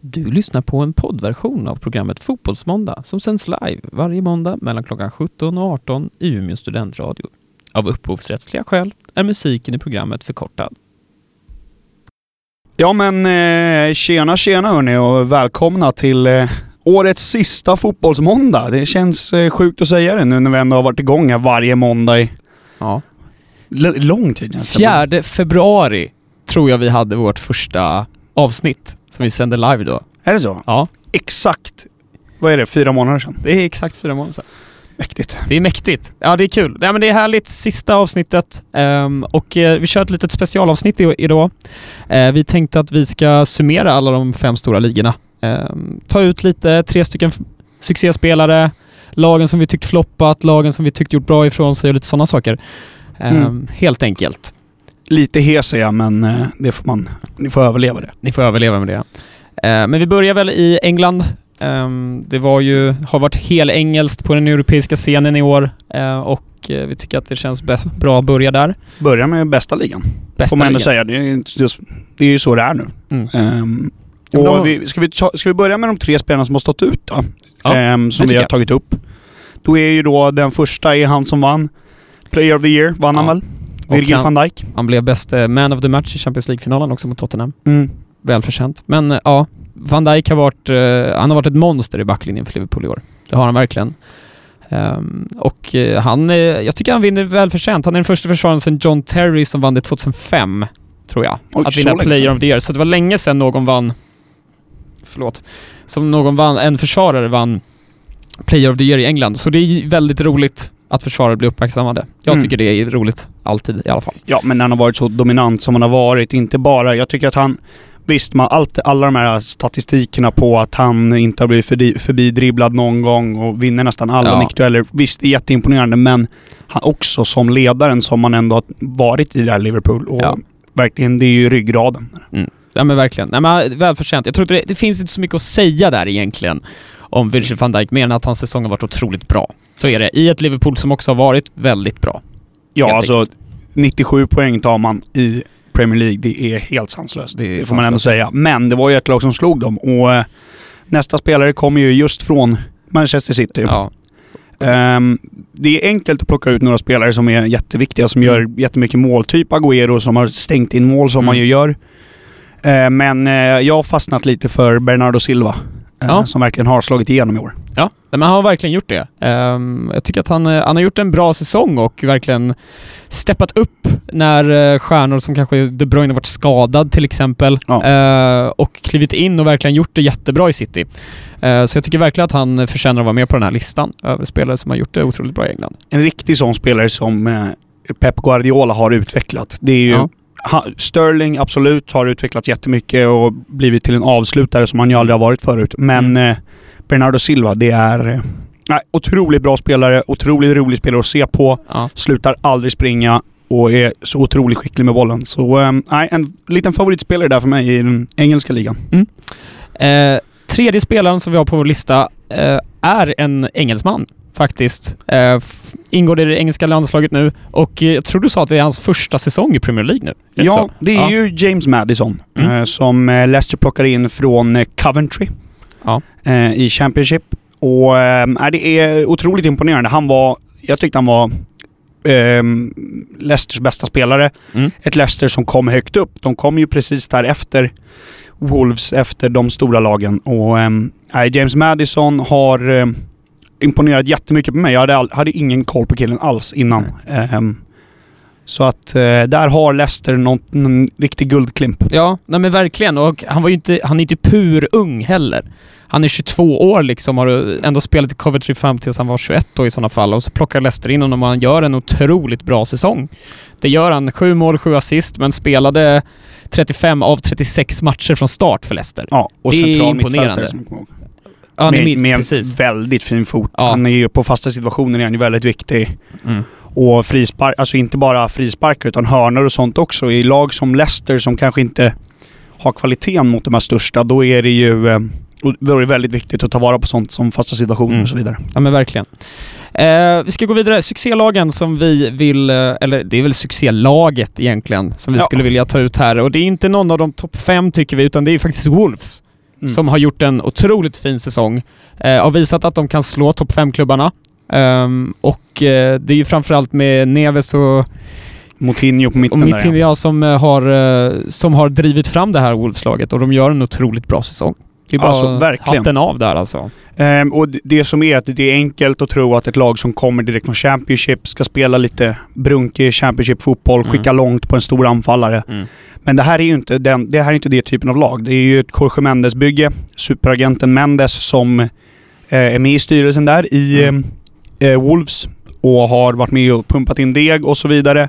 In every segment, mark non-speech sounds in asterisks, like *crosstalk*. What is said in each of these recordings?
Du lyssnar på en poddversion av programmet Fotbollsmåndag som sänds live varje måndag mellan klockan 17 och 18 i Umeå studentradio. Av upphovsrättsliga skäl är musiken i programmet förkortad. Ja men eh, tjena tjena hörni och välkomna till eh, årets sista fotbollsmåndag. Det känns eh, sjukt att säga det nu när vi ändå har varit igång här varje måndag i Ja. l- lång tid nästan. 4 februari tror jag vi hade vårt första avsnitt som vi sände live då. Är det så? Ja, Exakt, vad är det, fyra månader sedan? det är exakt fyra månader sedan. Mäktigt. Det är mäktigt. Ja, det är kul. Ja, men det är härligt. Sista avsnittet. Ehm, och eh, vi kör ett litet specialavsnitt idag. Eh, vi tänkte att vi ska summera alla de fem stora ligorna. Ehm, ta ut lite, tre stycken succéspelare, lagen som vi tyckt floppat, lagen som vi tyckt gjort bra ifrån sig och lite sådana saker. Ehm, Mm. Helt enkelt. Lite hes är jag men eh, det får man, ni får överleva det. Ni får överleva med det. Eh, men vi börjar väl i England. Ehm, det var ju, har varit helengelskt på den europeiska scenen i år eh, och vi tycker att det känns bäst, bra att börja där. Börja med bästa ligan, Bästa får man ändå säga. Det är, just, det är ju så det är nu. Mm. Men och vi, ska, vi ta, ska vi börja med de tre spelarna som har stått ut då? Ja, Ehm, som vi har jag. tagit upp. Då är ju då den första är han som vann. Player of the year vann han Ja. väl? Virgil han- van Dijk. Han blev bäst eh, man of the match i Champions League-finalen också mot Tottenham. Mm. Välförtjänt. Men eh, ja, Van Dijk har varit, eh, han har varit ett monster i backlinjen för Liverpool i år. Det har han verkligen. Ehm, och han, jag tycker han vinner välförtjänt. Han är den första försvararen sedan John Terry som vann det 2005, tror jag. Oj, att vinna Player sedan. of the year. Så det var länge sedan någon vann, förlåt, som någon vann, en försvarare vann Player of the year i England. Så det är väldigt roligt att försvarare blir uppmärksammade. Jag Mm. tycker det är roligt, alltid i alla fall. Ja, men han har varit så dominant som han har varit. Inte bara... Jag tycker att han... Visst, man, allt, alla de här statistikerna på att han inte har blivit förbi, förbidribblad någon gång och vinner nästan alla Ja. nickdueller. Visst, det är jätteimponerande, men han också som ledaren som man ändå har varit i det här Liverpool. Och Ja. verkligen, det är ju ryggraden. Ja men verkligen. Nej, men välförtjänt. Jag tror inte det, det finns inte så mycket att säga där egentligen om Virgil van Dijk, mer än att hans säsong har varit otroligt bra. Så är det. I ett Liverpool som också har varit väldigt bra. Ja, Helt alltså 97 poäng tar man i Premier League. Det är helt sanslöst. Det Det, får man ändå sanslöst. säga. Men det var ju ett lag som slog dem och eh, nästa spelare kommer ju just från Manchester City. Ja. Ehm, det är enkelt att plocka ut några spelare som är jätteviktiga, som gör jättemycket mål. Typ Agüero som har stängt in mål som Mm. man ju gör. Ehm, men eh, jag har fastnat lite för Bernardo Silva. Eh, Ja. Som verkligen har slagit igenom i år. Ja, men han har verkligen gjort det. Ehm, jag tycker att han, eh, han har gjort en bra säsong och verkligen steppat upp när eh, stjärnor som kanske De Bruyne varit skadad till exempel Ja. och klivit in och verkligen gjort det jättebra i City. Så jag tycker verkligen att han förtjänar att vara med på den här listan över spelare som har gjort det otroligt bra i England. En riktig sån spelare som Pep Guardiola har utvecklat. Det är ju... Ja. Sterling absolut har utvecklats jättemycket och blivit till en avslutare som han ju aldrig har varit förut. Men Mm. eh, Bernardo Silva, det är... Eh, otroligt bra spelare, otroligt rolig spelare att se på. Ja. Slutar aldrig springa och är så otroligt skicklig med bollen. Så eh, nej, en liten favoritspelare där för mig i den engelska ligan. Eh, tredje spelaren som vi har på vår lista eh, är en engelsman faktiskt. Ingår i det engelska landslaget nu och eh, jag tror du sa att det är hans första säsong i Premier League nu. Det Ja, så? det är Ja. ju James Madison Mm. eh, som eh, Leicester plockade in från Coventry Ja. i Championship. Och nej, det är otroligt imponerande. Han var, jag tyckte han var eh, Leicesters bästa spelare. Mm. Ett Leicester som kom högt upp. De kom ju precis där efter Wolves, efter de stora lagen. Och nej, James Madison har eh, imponerat jättemycket på mig. Jag hade, all, hade ingen koll på killen alls innan. Ehm, så att eh, där har Leicester någon, någon riktig guldklimp. Ja, nej men verkligen. Och han var ju inte, han är inte pur ung heller. Han är 22 år liksom, har ändå spelat i Coventry fram tills han var 21 då i sådana fall. Och så plockar Leicester in honom och han gör en otroligt bra säsong. Det gör han. Sju mål, sju assist, men spelade 35 av 36 matcher från start för Leicester. Ja, och Det är imponerande. Ja, med, mitt, med precis. väldigt fin fot. Ja. Han är ju på fasta situationer är han ju väldigt viktig. Mm. Och frispark, alltså inte bara frisparkar utan hörnor och sånt också. I lag som Leicester som kanske inte har kvaliteten mot de här största, då är det ju eh, och då är det väldigt viktigt att ta vara på sånt som fasta situationer Mm. och så vidare. Ja men verkligen. Eh, vi ska gå vidare. Succélagen som vi vill, eh, eller det är väl succélaget egentligen, som vi Ja. skulle vilja ta ut här. Och det är inte någon av de topp fem tycker vi, utan det är faktiskt Wolves. Mm. som har gjort en otroligt fin säsong. Eh, har visat att de kan slå topp 5-klubbarna. Ehm, och eh, det är ju framförallt med Neves och, Moutinho på mitten och där. Mittin ja, som, eh, har, eh, som har drivit fram det här Wolves-laget och de gör en otroligt bra säsong. Det är bara Alltså, verkligen. hatten av där alltså. Ehm, och det- som är att det är enkelt att tro att ett lag som kommer direkt från Championship ska spela lite brunkig Championship-fotboll, Mm. skicka långt på en stor anfallare. Men det här är ju inte den, det här är inte det typen av lag. Det är ju ett Jorge Mendes-bygge. Superagenten Mendes som eh, är med i styrelsen där i Mm. eh, eh, Wolves och har varit med och pumpat in deg och så vidare.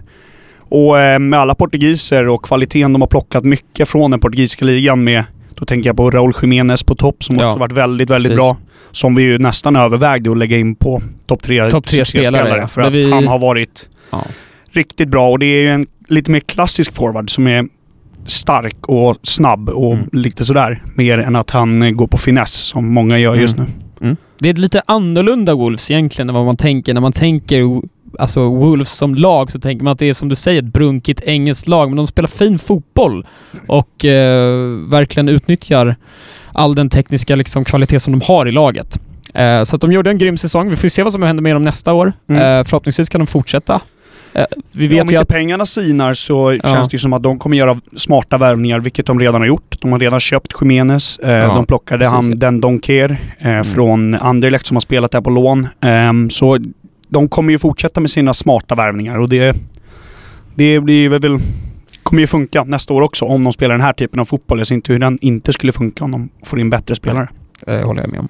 Och eh, med alla portugiser och kvaliteten de har plockat mycket från den portugisiska ligan med, då tänker jag på Raúl Jiménez på topp som Ja, också varit väldigt, väldigt precis. bra. Som vi ju nästan övervägde att lägga in på topp tre, Topp tre spelare, ja. För att vi- han har varit Ja. riktigt bra och det är ju en lite mer klassisk forward som är stark och snabb och Mm. lite sådär. Mer än att han eh, går på finess som många gör just nu. Mm. Det är ett lite annorlunda Wolves egentligen än vad man tänker. När man tänker alltså Wolves som lag så tänker man att det är som du säger ett brunkigt engelskt lag, men de spelar fin fotboll och eh, verkligen utnyttjar all den tekniska liksom, kvalitet som de har i laget. Eh, så att de gjorde en grym säsong. Vi får ju se vad som händer med dem nästa år. Mm. Eh, förhoppningsvis kan de fortsätta. Eh, vi Vet Om inte att... pengarna sinar så Ja. känns det ju som att de kommer göra smarta värvningar, vilket de redan har gjort. De har redan köpt Jiménez. Eh, Ja, de plockade precis, han. Den Donker eh, Mm. från Anderlecht som har spelat där på lån. Ehm, så de kommer ju fortsätta med sina smarta värvningar och det, det blir väl kommer ju funka nästa år också om de spelar den här typen av fotboll. Jag ser inte hur den inte skulle funka om de får in bättre spelare. eh, håller jag med om.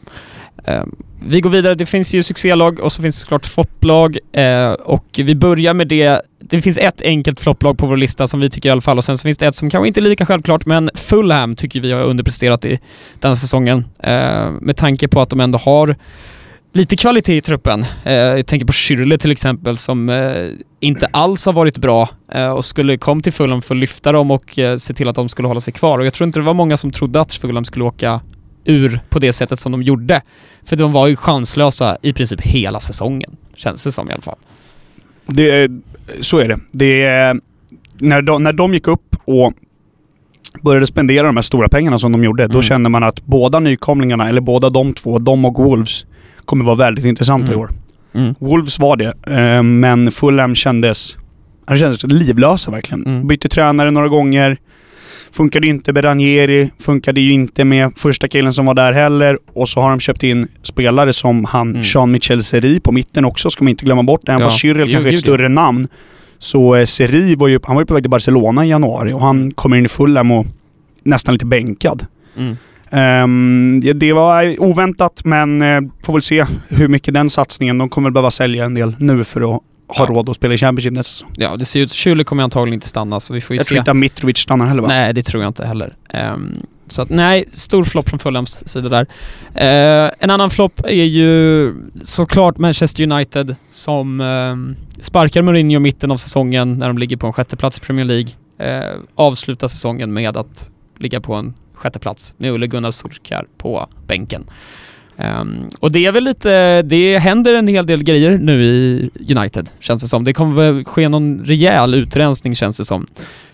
Eh, vi går vidare. Det finns ju succélag och så finns det såklart flopplag. Eh, och vi börjar med det. Det finns ett enkelt flopplag på vår lista som vi tycker i alla fall och sen så finns det ett som kanske inte är lika självklart men Fulham tycker vi har underpresterat i den här säsongen. Eh, med tanke på att de ändå har lite kvalitet i truppen. Eh, jag tänker på Schürrle till exempel som eh, inte alls har varit bra eh, och skulle kom till Fulham för att lyfta dem och eh, se till att de skulle hålla sig kvar. Och jag tror inte det var många som trodde att Fulham skulle åka ur på det sättet som de gjorde. För de var ju chanslösa i princip hela säsongen, känns det som i alla fall. Det, så är det. det är, när, de, när de gick upp och började spendera de här stora pengarna som de gjorde, då Mm. kände man att båda nykomlingarna, eller båda de två, de och Wolves, kommer vara väldigt intressanta i Mm. år. Wolves var det, eh, men Fulham kändes, det kändes livlösa verkligen. Mm. Bytte tränare några gånger. Funkade inte med Ranieri, funkade ju inte med första killen som var där heller. Och så har de köpt in spelare som han, Mm. Jean Michel Seri på mitten också, ska man inte glömma bort. Även Ja. fast Cyril kanske är ett större namn. Så eh, Seri var ju, han var ju på väg till Barcelona i januari och han kommer in i Fulham och nästan lite bänkad. Mm. Ehm, det var oväntat men eh, får väl se hur mycket den satsningen, de kommer väl behöva sälja en del nu för att ha Ja. råd att spela i Championship nästa säsong. Ja, det ser ut... Schürrle kommer antagligen inte stanna, så vi får ju Jag se. tror inte att Mitrovic stannar heller va? Nej, det tror jag inte heller. Ehm, så att nej, stor flopp från Fulhams sida där. Eh, en annan flopp är ju såklart Manchester United som um, sparkar Mourinho i mitten av säsongen när de ligger på en sjätteplats i Premier League. Eh, avslutar säsongen med att ligga på en sjätteplats med Ole Gunnar Solskjaer på bänken. Ehm, och det är väl lite, det händer en hel del grejer nu i United, känns det som. Det kommer väl ske någon rejäl utrensning, känns det som.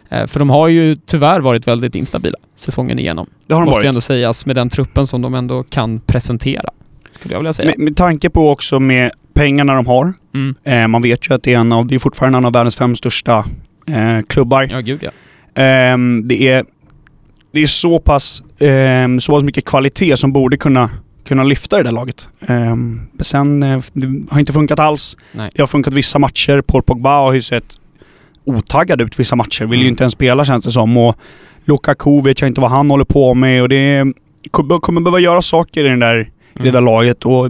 Eh, För de har ju tyvärr varit väldigt instabila säsongen igenom. Det har de Måste ju varit. ändå sägas med den truppen som de ändå kan presentera. Skulle jag vilja säga. Med, med tanke på också med pengarna de har. Mm. Eh, man vet ju att det är en av, det är fortfarande en av världens fem största eh, klubbar. Ja, gud ja. Ehm, det är, det är så pass, ehm, så pass mycket kvalitet som borde kunna, kunna lyfta det där laget. Um, sen, eh, det har inte funkat alls. Nej. Det har funkat vissa matcher. Paul Pogba har ju sett otaggad ut vissa matcher. Vill ju Mm. inte ens spela känns det som. Och Lukaku vet jag inte vad han håller på med och det kommer behöva göra saker i den där, i det där laget. Och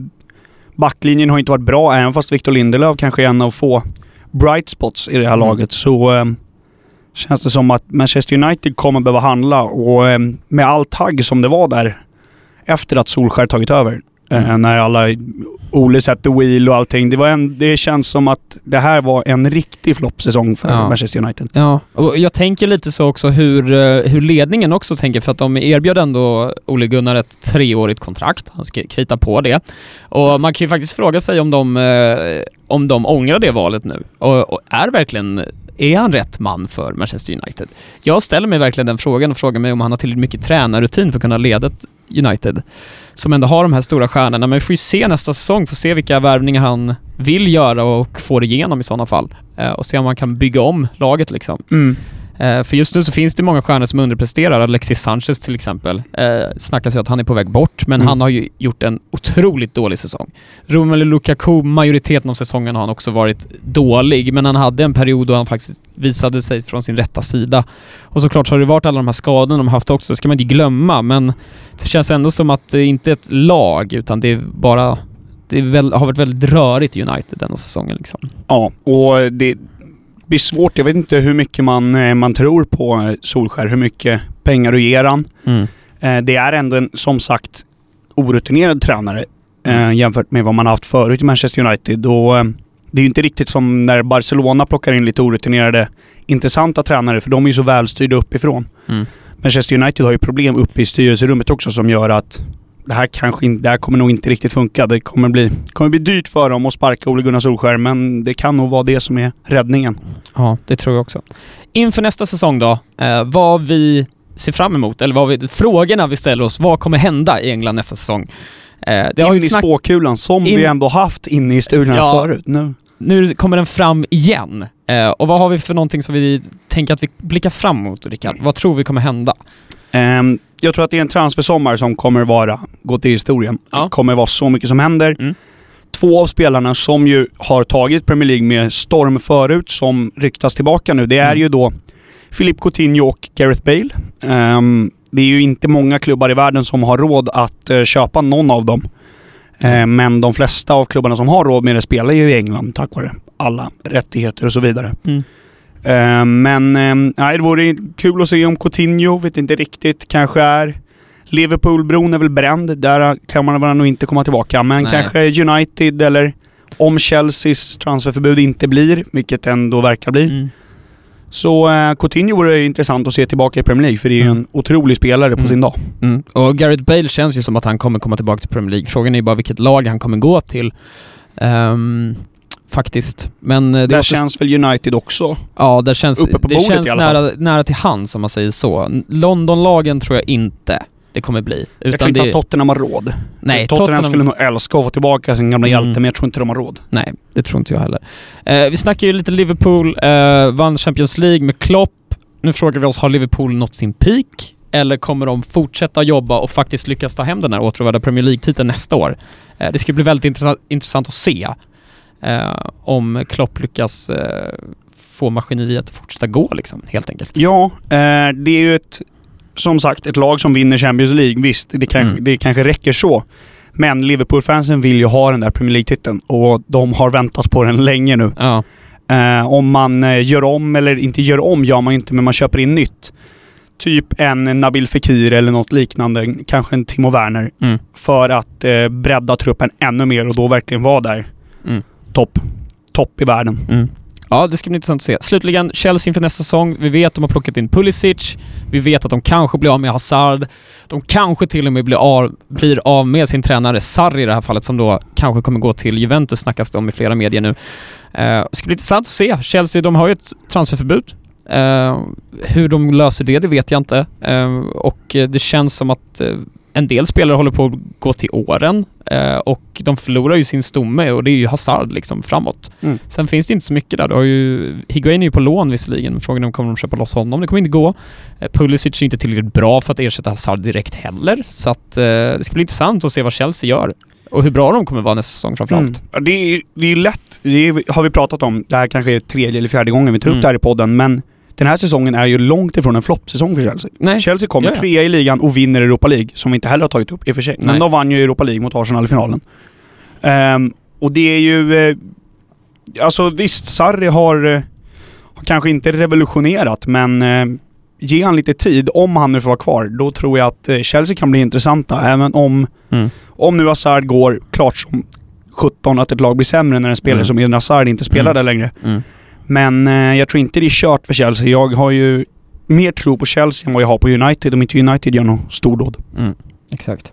backlinjen har inte varit bra, även fast Victor Lindelöf kanske är en av få bright spots i det här Mm. laget. Så ehm, känns det som att Manchester United kommer behöva handla och ehm, med all tagg som det var där efter att Solskär tagit över. eh, Mm. när alla Ole satte wheel och allting. Det, var en, det känns som att det här var en riktig floppsäsong för Ja. Manchester United. Ja, och jag tänker lite så också hur, eh, hur ledningen också tänker för att de erbjöd ändå Ole Gunnar ett treårigt kontrakt. Han ska krita på det. Och man kan ju faktiskt fråga sig om de, eh, om de ångrar det valet nu. Och, och är verkligen är han rätt man för Manchester United? Jag ställer mig verkligen den frågan och frågar mig om han har tillräckligt mycket tränarrutin för att kunna leda United som ändå har de här stora stjärnorna. Men vi får ju se nästa säsong, får se vilka värvningar han vill göra och får igenom i sådana fall. Eh, och se om han kan bygga om laget liksom. Mm. Eh, för just nu så finns det många stjärnor som underpresterar. Alexis Sanchez till exempel. Eh, snackas ju att han är på väg bort, men Mm. han har ju gjort en otroligt dålig säsong. Romelu Lukaku, majoriteten av säsongen har han också varit dålig, men han hade en period då han faktiskt visade sig från sin rätta sida. Och såklart har det varit alla de här skadorna de haft också, det ska man inte glömma, men det känns ändå som att det inte är ett lag, utan det är bara... Det är väl, har varit väldigt rörigt i United denna säsongen liksom. Ja, och det blir svårt. Jag vet inte hur mycket man, eh, man tror på eh, Solskär, hur mycket pengar du ger han. Eh, Det är ändå en, som sagt, orutinerad tränare Mm. jämfört med vad man haft förut i Manchester United. Och, det är ju inte riktigt som när Barcelona plockar in lite orutinerade, intressanta tränare, för de är ju så välstyrda uppifrån. Mm. Manchester United har ju problem uppe i styrelserummet också som gör att det här kanske inte, det här kommer nog inte riktigt funka. Det kommer bli, kommer bli dyrt för dem att sparka Ole Gunnar Solskjaer, men det kan nog vara det som är räddningen. Ja, det tror jag också. Inför nästa säsong då, eh, vad vi ser fram emot, eller vad vi, frågorna vi ställer oss, vad kommer hända i England nästa säsong? Eh, det har in ju i snack- spåkulan som In- vi ändå haft inne i studion här Ja. förut. Nu. nu kommer den fram igen. Eh, och vad har vi för någonting som vi tänker att vi blickar fram mot, Rickard? Vad tror vi kommer hända? Ehm, jag tror att det är en transfersommar som kommer vara, gå till historien. Ja. Det kommer vara så mycket som händer. Mm. Två av spelarna som ju har tagit Premier League med storm förut, som ryktas tillbaka nu, det är Mm. ju då Philippe Coutinho och Gareth Bale. Ehm, det är ju inte många klubbar i världen som har råd att eh, köpa någon av dem. Ehm, men de flesta av klubbarna som har råd med det spelar ju i England tack vare alla rättigheter och så vidare. Mm. Eh, men eh, det vore kul att se om Coutinho, vet inte riktigt, kanske är Liverpoolbron är väl bränd, där kan man nog inte komma tillbaka. Men Nej. kanske United eller om Chelseas transferförbud inte blir, vilket ändå verkar bli. Mm. Så eh, Coutinho vore intressant att se tillbaka i Premier League, för det är ju Mm. en otrolig spelare på Mm. sin dag. Mm. Och Gareth Bale känns ju som att han kommer komma tillbaka till Premier League. Frågan är ju bara vilket lag han kommer gå till. Ehm, faktiskt. Men eh, det Där känns väl United också. Ja, det känns, Uppe på det bordet känns i alla fall. nära, nära till hand om man säger så. Londonlagen tror jag inte det kommer bli. jag tror Utan inte det, att Tottenham har råd. nej, Tottenham, Tottenham, skulle nog älska att få tillbaka sin gamla Mm. hjälte, men jag tror inte de har råd. nej, det tror inte jag heller. Eh, vi snackar ju lite Liverpool, eh, vann Champions League med Klopp. Nu frågar vi oss, har Liverpool nått sin peak? Eller kommer de fortsätta jobba och faktiskt lyckas ta hem den här åtråvärda Premier League-titeln nästa år? Eh, det ska bli väldigt intressant, att se om Klopp lyckas eh, få maskineriet att fortsätta gå liksom, helt enkelt. Ja, eh, det är ju ett, som sagt, ett lag som vinner Champions League. Visst, det, kanske, Mm. det kanske räcker så. Men Liverpool-fansen vill ju ha den där Premier League-titeln och de har väntat på den länge nu. Ja. Eh, om man eh, gör om, eller inte gör om gör man inte, men man köper in nytt. Typ en Nabil Fekir eller något liknande, kanske en Timo Werner. Mm. För att eh, bredda truppen ännu mer och då verkligen vara där. Mm. Topp. Topp i världen. Mm. Ja, det ska bli intressant att se. Slutligen, Chelsea inför nästa säsong. Vi vet att de har plockat in Pulisic. Vi vet att de kanske blir av med Hazard. De kanske till och med blir av, blir av med sin tränare Sarri i det här fallet, som då kanske kommer gå till Juventus, snackas det om i flera medier nu. Eh, det ska bli intressant att se. Chelsea, de har ju ett transferförbud. Eh, hur de löser det, det vet jag inte. Eh, och det känns som att eh, en del spelare håller på att gå till åren eh, och de förlorar ju sin stomme och det är ju Hazard liksom framåt. Mm. Sen finns det inte så mycket där. Du har ju, Higuain är ju på lån visserligen, frågan är om kommer de köpa loss honom? Det kommer inte gå. Eh, Pulisic är inte tillräckligt bra för att ersätta Hazard direkt heller, så att eh, det ska bli intressant att se vad Chelsea gör. Och hur bra de kommer vara nästa säsong framförallt. Mm. Det, är, det är lätt, det är, har vi pratat om. Det här kanske är tredje eller fjärde gången vi tar Mm. upp det här i podden, men den här säsongen är ju långt ifrån en floppsäsong för Chelsea. Nej. Chelsea kommer Ja, ja. trea i ligan och vinner Europa League, som vi inte heller har tagit upp i och för sig. Men Nej. de vann ju Europa League mot Arsenal i finalen. Ehm, och det är ju... Eh, alltså visst, Sarri har, eh, har kanske inte revolutionerat, men eh, ge han lite tid, om han nu får vara kvar, då tror jag att eh, Chelsea kan bli intressanta. Även om, Mm. om nu Hazard går klart som 17 att ett lag blir sämre när en spelare Mm. som Eden Hazard inte spelar Mm. där längre. Mm. Men eh, jag tror inte det är kört för Chelsea. Jag har ju mer tro på Chelsea än vad jag har på United om inte United gör något stordåd. Mm. Exakt.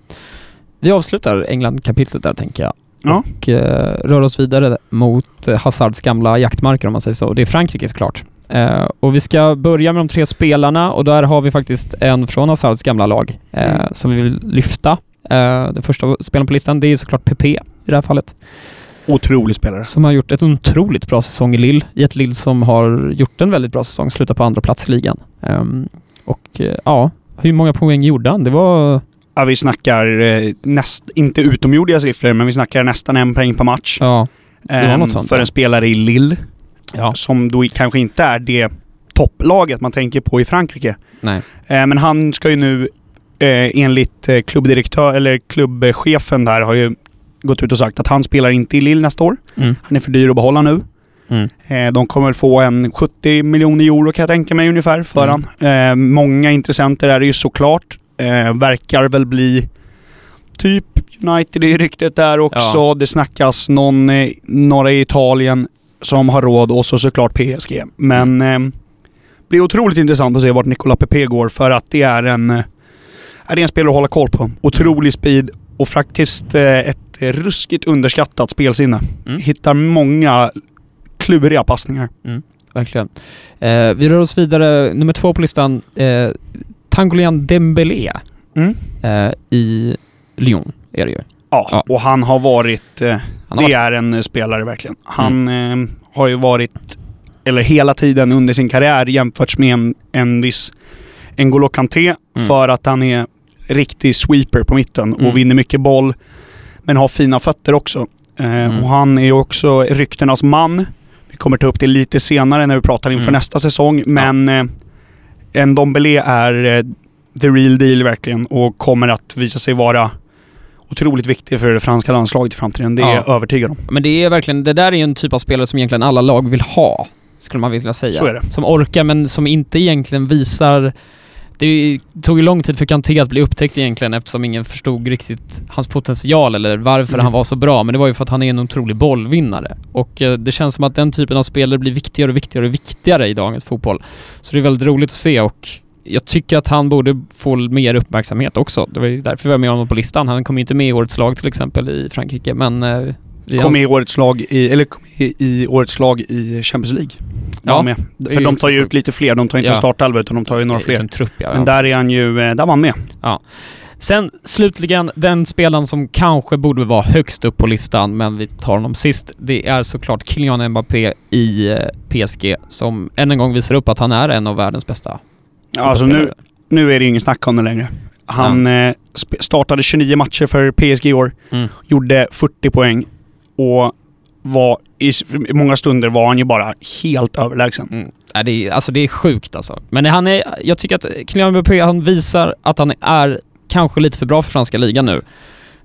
Vi avslutar England-kapitlet där tänker jag. Ja. Och eh, rör oss vidare mot eh, Hazards gamla jaktmarker om man säger så. Det är Frankrike såklart. Eh, och vi ska börja med de tre spelarna och där har vi faktiskt en från Hazards gamla lag eh, Mm. som vi vill lyfta. Eh, den första spelaren på listan det är såklart PP i det här fallet. Otrolig spelare. Som har gjort ett otroligt bra säsong i Lille. I ett Lille som har gjort en väldigt bra säsong, slutar på andra plats i ligan. Ehm, och eh, ja, hur många poäng gjorde han? Det var... Ja, vi snackar eh, näst, inte utomjordiga siffror, men vi snackar nästan en poäng per match. Ja, var Ehm, något sånt, för en spelare i Lille, ja. som då kanske inte är det topplaget man tänker på i Frankrike. nej. Eh, men han ska ju nu, eh, enligt eh, klubbdirektör, eller klubbchefen där, har ju gått ut och sagt att han spelar inte i Lille nästa år. Mm. Han är för dyr att behålla nu. Mm. Eh, de kommer väl få en 70 miljoner euro kan jag tänka mig ungefär för Mm. han. Eh, många intressenter är det ju såklart. Eh, verkar väl bli typ United i ryktet där också. Ja. Det snackas någon, några i Italien som har råd och så såklart PSG. Men Mm. eh, blir otroligt intressant att se vart Nicolas Pepe går för att det är en, är det en spelare att hålla koll på. Otrolig speed och faktiskt eh, ett ruskigt underskattat spelsinne. Mm. Hittar många kluriga passningar. Verkligen. Eh, vi rör oss vidare. Nummer två på listan, eh, Tangolian Dembélé Mm. eh, i Lyon är det ju. Ja, Ja. och han har varit... Eh, Han har det varit, är en eh, spelare verkligen. Han eh, har ju varit, eller hela tiden under sin karriär jämförts med en, en viss N'Golo Kanté Mm. för att han är riktig sweeper på mitten Mm. och vinner mycket boll. Men har fina fötter också. Eh, Mm. Och han är ju också ryktenas man. Vi kommer ta upp det lite senare när vi pratar inför Mm. nästa säsong. Men eh, en Dombele är eh, the real deal verkligen och kommer att visa sig vara otroligt viktig för det franska landslaget i framtiden. Det är Ja. jag övertygad om. men det är verkligen, det där är ju en typ av spelare som egentligen alla lag vill ha. Skulle man vilja säga. Så är det. Som orkar men som inte egentligen visar det tog ju lång tid för Kanté att bli upptäckt egentligen eftersom ingen förstod riktigt hans potential eller varför Mm. han var så bra. Men det var ju för att han är en otrolig bollvinnare. Och eh, det känns som att den typen av spelare blir viktigare och viktigare och viktigare i dagens fotboll. Så det är väldigt roligt att se och jag tycker att han borde få mer uppmärksamhet också. Det var ju därför vi var med honom på listan. Han kom ju inte med i årets lag till exempel i Frankrike men... Kom ans- i årets lag i, eller kom i, i årets lag i Champions League. Ja, med. För de tar ju ut lite fler. De tar inte Ja. en startelva utan de tar ju några fler. Utan trupp, ja. Men ja, där är han ju, eh, där var han med. Sen slutligen, den spelaren som kanske borde vara högst upp på listan, men vi tar honom sist. Det är såklart Kylian Mbappé i eh, PSG som än en gång visar upp att han är en av världens bästa Alltså nu, nu är det ju ingen snack om det längre. Han sp- startade 29 matcher för PSG i år, Mm. gjorde 40 poäng och var i många stunder var han ju bara helt överlägsen. Mm. Nej, det är, alltså det är sjukt alltså. Men han är, jag tycker att Kylian Mbappé, han visar att han är kanske lite för bra för franska ligan nu.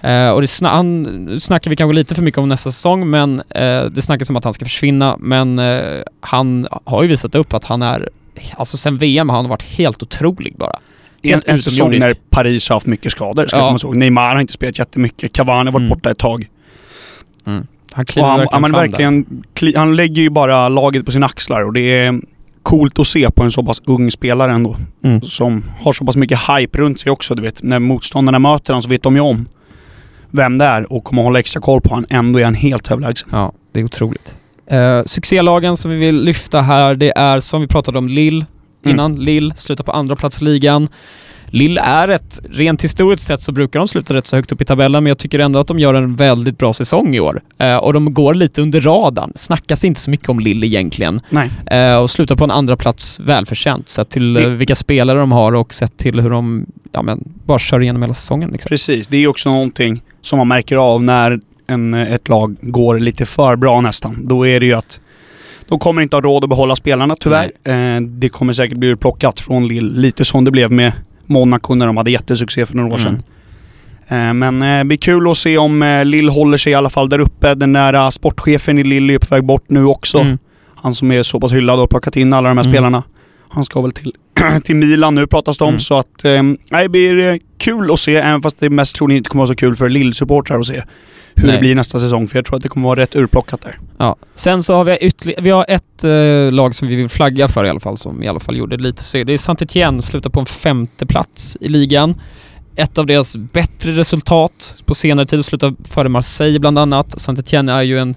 Eh, och det sna- han, snackar vi kanske lite för mycket om nästa säsong, men eh, det snackas om att han ska försvinna. Men eh, han har ju visat upp att han är, alltså sen VM har han varit helt otrolig bara. En, Helt en säsong utomjordisk. när Paris har haft mycket skador, ska Ja. komma ihåg. Neymar har inte spelat jättemycket, Cavani har varit Mm. borta ett tag. Han Och kliver han, verkligen fram verkligen, kli, han lägger ju bara laget på sina axlar och det är coolt att se på en så pass ung spelare ändå. Mm. Som har så pass mycket hype runt sig också. Du vet, när motståndarna möter honom så vet de ju om vem det är och kommer hålla extra koll på honom. Ändå är han helt överlägsen. Ja, det är otroligt. Uh, succélagen som vi vill lyfta här, det är som vi pratade om Lille innan. Lille slutar på andra plats i ligan. Lille är ett, rent historiskt sett så brukar de sluta rätt så högt upp i tabellen, men jag tycker ändå att de gör en väldigt bra säsong i år. Eh, och de går lite under radarn. Snackas inte så mycket om Lille egentligen. Nej. Eh, och slutar på en andra plats välförtjänt, sett till Det- eh, vilka spelare de har och sett till hur de, ja men, bara kör igenom hela säsongen liksom. Precis, det är också någonting som man märker av när en, ett lag går lite för bra nästan. Då är det ju att de kommer inte ha råd att behålla spelarna tyvärr. Eh, det kommer säkert bli plockat från Lille, lite som det blev med Monaco när de hade jättesuccé för några år Mm. sedan. Eh, Men eh, det blir kul att se om eh, Lill håller sig i alla fall där uppe. Den där sportchefen i Lill är på väg bort nu också. Mm. Han som är så pass hyllad och har plockat in alla de här Mm. spelarna. Han ska väl till, *clears throat* till Milan nu pratas det om. Mm. Så att eh, det blir kul att se, även fast det mest troligen inte kommer vara så kul för Lill-supportrar att se hur Nej. det blir nästa säsong. För jag tror att det kommer vara rätt urplockat där. Ja. Sen så har vi ytterligare, vi har ett eh, lag som vi vill flagga för i alla fall, som i alla fall gjorde lite så. Det är Saint-Étienne, slutar på en femte plats i ligan. Ett av deras bättre resultat på senare tid, slutar före Marseille bland annat. Saint-Étienne är ju en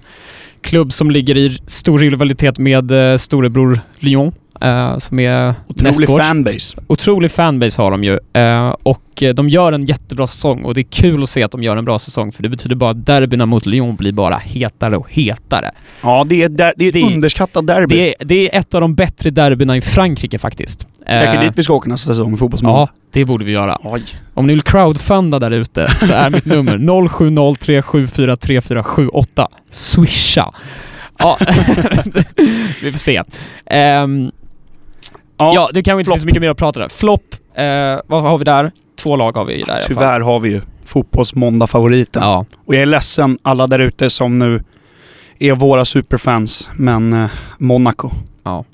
klubb som ligger i stor rivalitet med eh, storebror Lyon. Eh, som är Otrolig fanbase. Otrolig fanbase har de ju. Eh, och eh, de gör en jättebra säsong och det är kul att se att de gör en bra säsong för det betyder bara att derbyna mot Lyon blir bara hetare och hetare. Ja, det är, där, det är ett Det- underskattat derby. Det är, det är ett av de bättre derbyna i Frankrike faktiskt. Kanske Eh, dit vi ska åka nästa säsong med fotbollsmål. Ja, det borde vi göra. Oj. Om ni vill crowdfunda där ute så är mitt nummer *laughs* 0703743478. Swisha. Ja, *laughs* vi får se. Ehm, ja, det kan vi inte flopp. så mycket mer att prata där. Flopp, eh, vad har vi där? Två lag har vi ju där i alla fall. Tyvärr har vi ju fotbollsmåndag-favoriten. Ja, Och jag är ledsen alla där ute som nu är våra superfans, men eh, Monaco. Ja.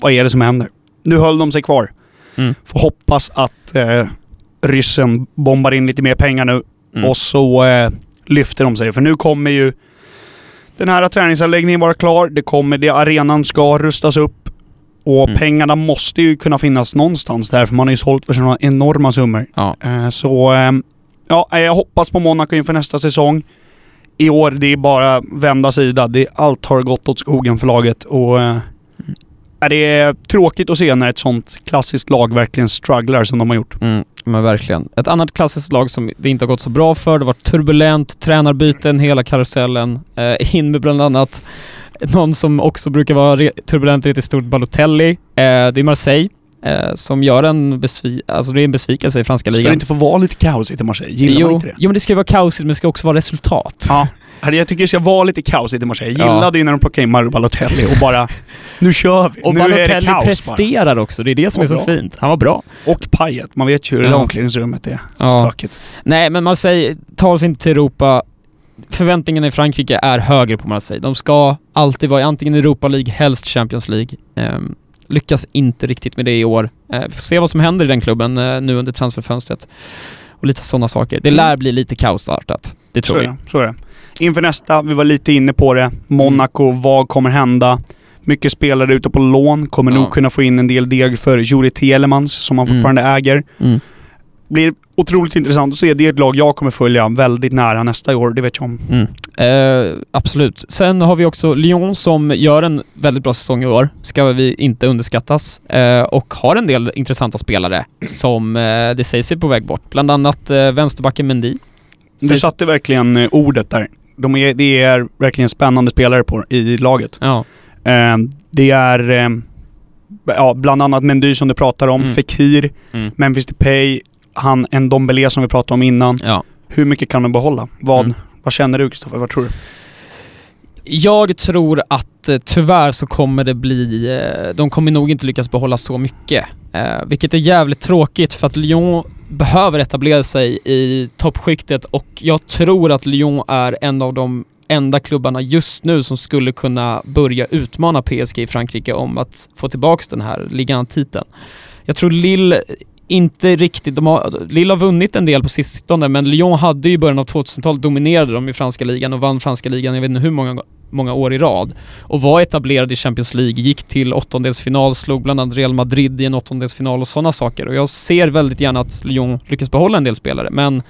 Vad är det som händer? Nu höll de sig kvar. Mm. Får hoppas att eh, ryssen bombar in lite mer pengar nu Mm. och så eh, lyfter de sig. För nu kommer ju den här träningsanläggningen vara klar. Det kommer, det arenan ska rustas upp. Och Mm. pengarna måste ju kunna finnas någonstans där, för man har ju sålt för sådana enorma summor. ja. Eh, Så eh, ja, jag hoppas på Monaco inför nästa säsong. I år, det är bara vända sida. Det, allt har gått åt skogen för laget och eh, är det är tråkigt att se när ett sånt klassiskt lag verkligen strugglar som de har gjort. Mm, men verkligen. Ett annat klassiskt lag som det inte har gått så bra för, det var turbulent, tränarbyten, hela karusellen. Eh, in med bland annat någon som också brukar vara re- turbulent riktigt stort, Balotelli. Eh, det är Marseille. Eh, som gör en besvi- alltså det är en besvikelse i franska Ska ligan. det inte få vara lite kaosigt i Marseille? Gillar man jo, inte det? jo men det ska ju vara kaosigt men det ska också vara resultat. Ja. Jag tycker det ska vara lite kaosigt i Marseille. Jag Ja. gillade ju när de plockade in Mario Balotelli och bara Nu kör vi! Och nu är det Balotelli kaos presterar också, det är det som är så bra. fint. Han var bra. bara. Och Payet. Man vet ju hur det Ja. omklädningsrummet är. Ja. Stökigt. Nej, men Marseille tar sig inte till Europa. Förväntningarna i Frankrike är högre på Marseille. De ska alltid vara i antingen Europa League, helst Champions League. Ehm, lyckas inte riktigt med det i år. Eh, får se vad som händer i den klubben eh, nu under transferfönstret. Och lite sådana saker. Det lär bli lite kaosartat. Det Så tror är jag. det. Så är det. Inför nästa, vi var lite inne på det. Monaco, vad kommer hända? Mycket spelare ute på lån. Kommer Ja. nog kunna få in en del deg för Juri Telemans som han Mm. fortfarande äger. Mm. Blir otroligt intressant att se. Det är ett lag jag kommer följa väldigt nära nästa år, det vet jag om. Mm. Eh, absolut. Sen har vi också Lyon som gör en väldigt bra säsong i år. Ska vi inte underskattas. Eh, och har en del intressanta spelare som eh, det sägs är på väg bort. Bland annat eh, vänsterbacken Mendy. Du Sägs- satte verkligen eh, ordet där. De är, det är verkligen spännande spelare på, i laget. Ja. Eh, det är ja, bland annat Mendy som du pratar om, Mm. Fekir, Mm. Memphis Depay, han Ndombele som vi pratade om innan. ja. Hur mycket kan de behålla? Vad, Mm. vad känner du Kristoffer? Vad tror du? Jag tror att eh, tyvärr så kommer det bli, eh, de kommer nog inte lyckas behålla så mycket. Eh, vilket är jävligt tråkigt för att Lyon behöver etablera sig i toppskiktet och jag tror att Lyon är en av de enda klubbarna just nu som skulle kunna börja utmana PSG i Frankrike om att få tillbaks den här ligatiteln. Jag tror Lille inte riktigt, de har, Lille har vunnit en del på sistone men Lyon hade ju i början av 2000-talet dominerade de i franska ligan och vann franska ligan jag vet inte hur många, många år i rad. Och var etablerade i Champions League, gick till åttondelsfinal, slog bland annat Real Madrid i en åttondelsfinal och sådana saker. Och jag ser väldigt gärna att Lyon lyckas behålla en del spelare men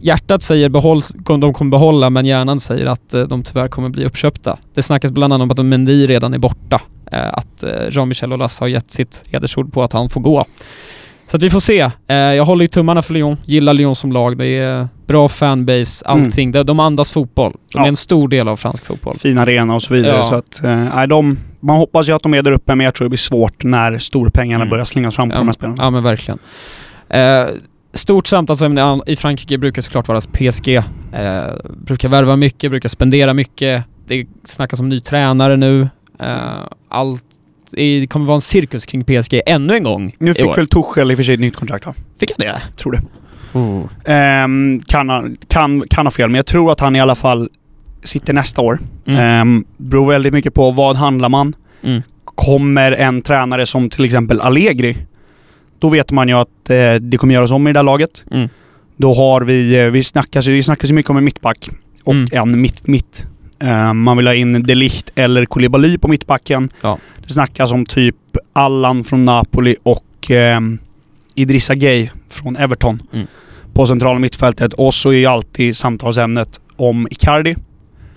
Hjärtat säger behåll, de kommer behålla men hjärnan säger att eh, de tyvärr kommer bli uppköpta. Det snackas bland annat om att Mendy redan är borta. Eh, Att eh, Jean-Michel Aulas har gett sitt hedersord på att han får gå. Så att vi får se. Eh, Jag håller ju tummarna för Lyon, gillar Lyon som lag. Det är bra fanbase, allting. De- De andas fotboll. De är Ja. en stor del av fransk fotboll. Fin arena och så vidare. Ja. Så att, eh, de, man hoppas ju att de är där uppe, men jag tror det blir svårt när storpengarna Mm. börjar slängas fram på de här spelarna. Ja men verkligen. Eh, stort samtalsämne i Frankrike brukar såklart vara PSG. Eh, brukar värva mycket, brukar spendera mycket. Det snackas om ny tränare nu. Eh, allt det kommer vara en cirkus kring PSG ännu en gång Nu i fick år. väl Tuchel i och för sig ett nytt kontrakt va? Fick han det? Tror det. Ehm, kan, ha- kan, kan ha fel, men jag tror att han i alla fall sitter nästa år. Mm. Mm. beror väldigt mycket på vad handlar man. Mm. Kommer en tränare som till exempel Allegri, då vet man ju att eh, det kommer göras om i det där laget. Mm. Då har vi, eh, vi snackas ju, vi snackas ju mycket om en mittback och Mm. en mitt-mitt. Eh, man vill ha in De Ligt eller Koulibaly på mittbacken. Ja. Det snackas om typ Allan från Napoli och eh, Idrissa Gay från Everton Mm. på centrala mittfältet. Och så är ju alltid samtalsämnet om Icardi.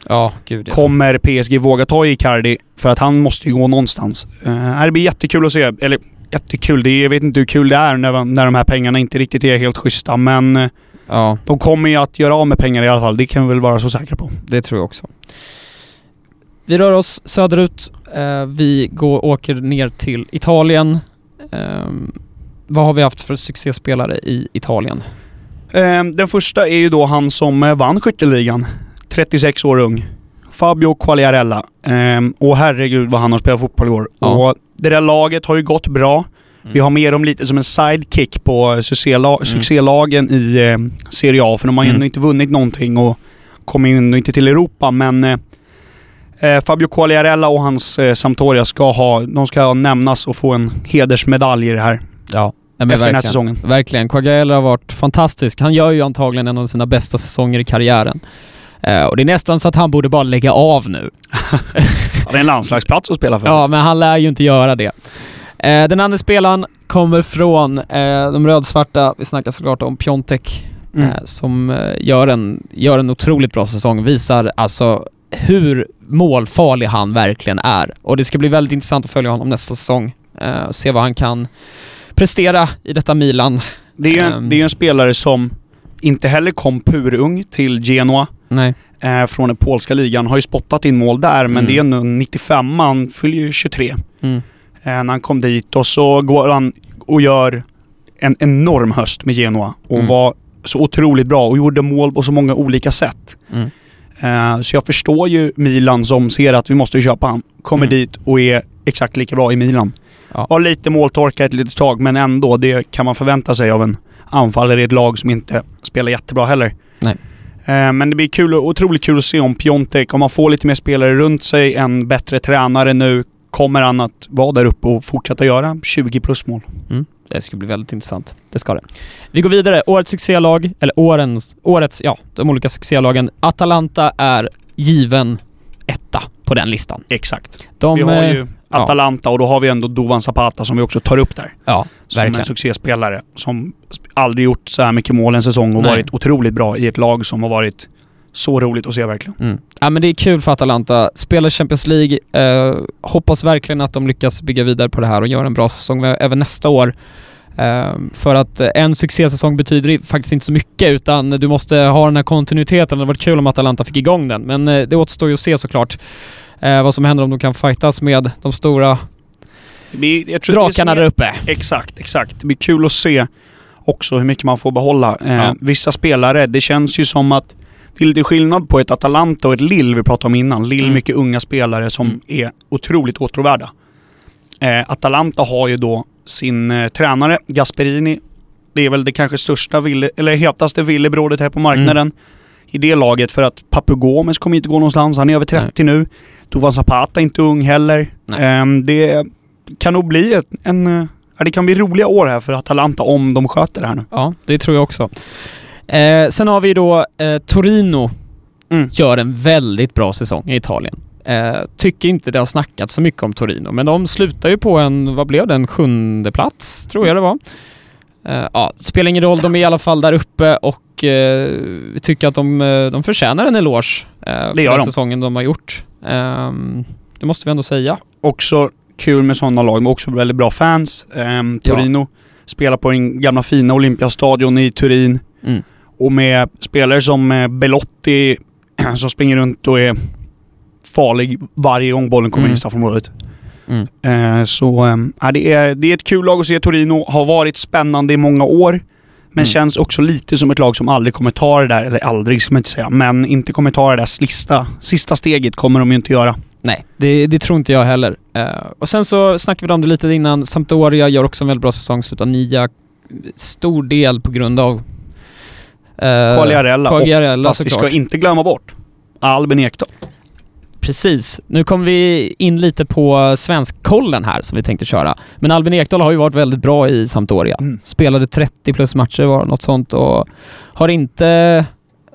Ja, gud ja. Kommer PSG våga ta Icardi? För att han måste ju gå någonstans. Uh, det blir jättekul att se. Eller jättekul, det är, jag vet inte hur kul det är när, när de här pengarna inte riktigt är helt schyssta, men eh, Ja, de kommer ju att göra av med pengar i alla fall. Det kan vi väl vara så säkra på. det tror jag också. Vi rör oss söderut. Eh, vi går, åker ner till Italien. Ehm, vad har vi haft för succéspelare i Italien? Eh, den första är ju då han som eh, vann skytteligan. 36 år ung. Fabio Quagliarella. Eh, och herregud vad han har spelat fotboll i år. Ja. Och det där laget har ju gått bra. Vi har med dem lite som en sidekick på succéla- Mm. succélagen i eh, Serie A. För de har Mm. ändå inte vunnit någonting och kommer ju ändå inte till Europa. Men eh, eh, Fabio Quagliarella och hans eh, Sampdoria ska ha, de ska nämnas och få en hedersmedalj i det här. Ja, men efter den här verkligen. säsongen. Verkligen. Quagliarella har varit fantastisk. Han gör ju antagligen en av sina bästa säsonger i karriären. Eh, och det är nästan så att han borde bara lägga av nu. *laughs* Ja, det är en landslagsplats att spela för. Ja, men han lär ju inte göra det. Eh, den andra spelaren kommer från eh, de rödsvarta. Vi snackar såklart om Piontek Mm. eh, som eh, gör, en, gör en otroligt bra säsong. Visar alltså hur målfarlig han verkligen är. Och det ska bli väldigt intressant att följa honom nästa säsong. Och se vad han kan prestera i detta Milan. Det är ju en, Ehm. det är en spelare som inte heller kom purung till Genoa Nej. från den polska ligan. Har ju spottat in mål där, men Mm. det är ändå 95, han fyller ju 23. Mm. Eh, när han kom dit och så går han och gör en enorm höst med Genoa och Mm. var så otroligt bra och gjorde mål på så många olika sätt. Mm. Eh, så jag förstår ju Milan som ser att vi måste köpa han. Kommer Mm. dit och är exakt lika bra i Milan. Ja. Har lite måltorka ett litet tag men ändå, det kan man förvänta sig av en anfallare i ett lag som inte spelar jättebra heller. Nej. Eh, Men det blir kul, otroligt kul att se om Piontek, om man får lite mer spelare runt sig, en bättre tränare nu, kommer han att vara där uppe och fortsätta göra 20 plus mål? Det ska bli väldigt intressant. Det ska det. Vi går vidare. Årets succélag, eller årens, årets, ja, de olika succélagen. Atalanta är given etta på den listan. Exakt. De, vi har eh, ju Atalanta och då har vi ändå Dovan Zapata som vi också tar upp där. Ja, Som en verkligen. succéspelare som aldrig gjort så här mycket mål en säsong och Nej. varit otroligt bra i ett lag som har varit så roligt att se verkligen. Mm. Ja men det är kul för Atalanta. Spelar Champions League. Eh, hoppas verkligen att de lyckas bygga vidare på det här och göra en bra säsong även nästa år. Eh, för att eh, en succésäsong betyder faktiskt inte så mycket utan du måste ha den här kontinuiteten. Det hade varit kul om Atalanta fick igång den. Men eh, det återstår ju att se såklart eh, vad som händer om de kan fightas med de stora blir, drakarna där uppe. Exakt, exakt. Det blir kul att se också hur mycket man får behålla. Eh, Ja. Vissa spelare, det känns ju som att det är lite skillnad på ett Atalanta och ett Lill vi pratade om innan. Lill Mm. mycket unga spelare som Mm. är otroligt åtråvärda. Eh, Atalanta har ju då sin eh, tränare Gasperini. Det är väl det kanske största, ville, eller hetaste villebrådet här på marknaden. Mm. I det laget för att Papu Gomes kommer inte gå någonstans. Han är över 30 nu. Duvan Zapata är inte ung heller. Nej. Ehm, det kan nog bli ett, en... eh, det kan bli roliga år här för Atalanta om de sköter det här nu. Ja, det tror jag också. Eh, sen har vi då eh, Torino. Mm. Gör en väldigt bra säsong i Italien. Eh, tycker inte det har snackats så mycket om Torino, men de slutar ju på en, vad blev det, en sjunde plats tror jag det var. Eh, ja, spelar ingen roll, de är i alla fall där uppe och eh, vi tycker att de, eh, de förtjänar en eloge eh, för den de. säsongen de har gjort. Ehm, det måste vi ändå säga. Också kul med sådana lag, men också väldigt bra fans. Ehm, Ja. Torino spelar på den gamla fina Olympiastadion i Turin. Mm. Och med spelare som eh, Belotti *clears throat* som springer runt och är farlig varje gång bollen kommer Mm. in i straffområdet. Mm. Eh, så eh, det, är, det är ett kul lag att se. Torino har varit spännande i många år. Men Mm. känns också lite som ett lag som aldrig kommer ta det där, eller aldrig ska man inte säga, men inte kommer ta det där sista, sista steget kommer de ju inte göra. Nej, det, det tror inte jag heller. Eh, och sen så snackade vi om det lite innan. Sampdoria gör också en väldigt bra säsong, slutar nia. Stor del på grund av... Quagliarella. Och, Quagliarella fast vi såklart. ska inte glömma bort Albin Ekdal. Precis. Nu kommer vi in lite på svenskkollen här som vi tänkte köra. Men Albin Ekdal har ju varit väldigt bra i Sampdoria. Mm. Spelade 30 plus matcher var något sånt och har inte...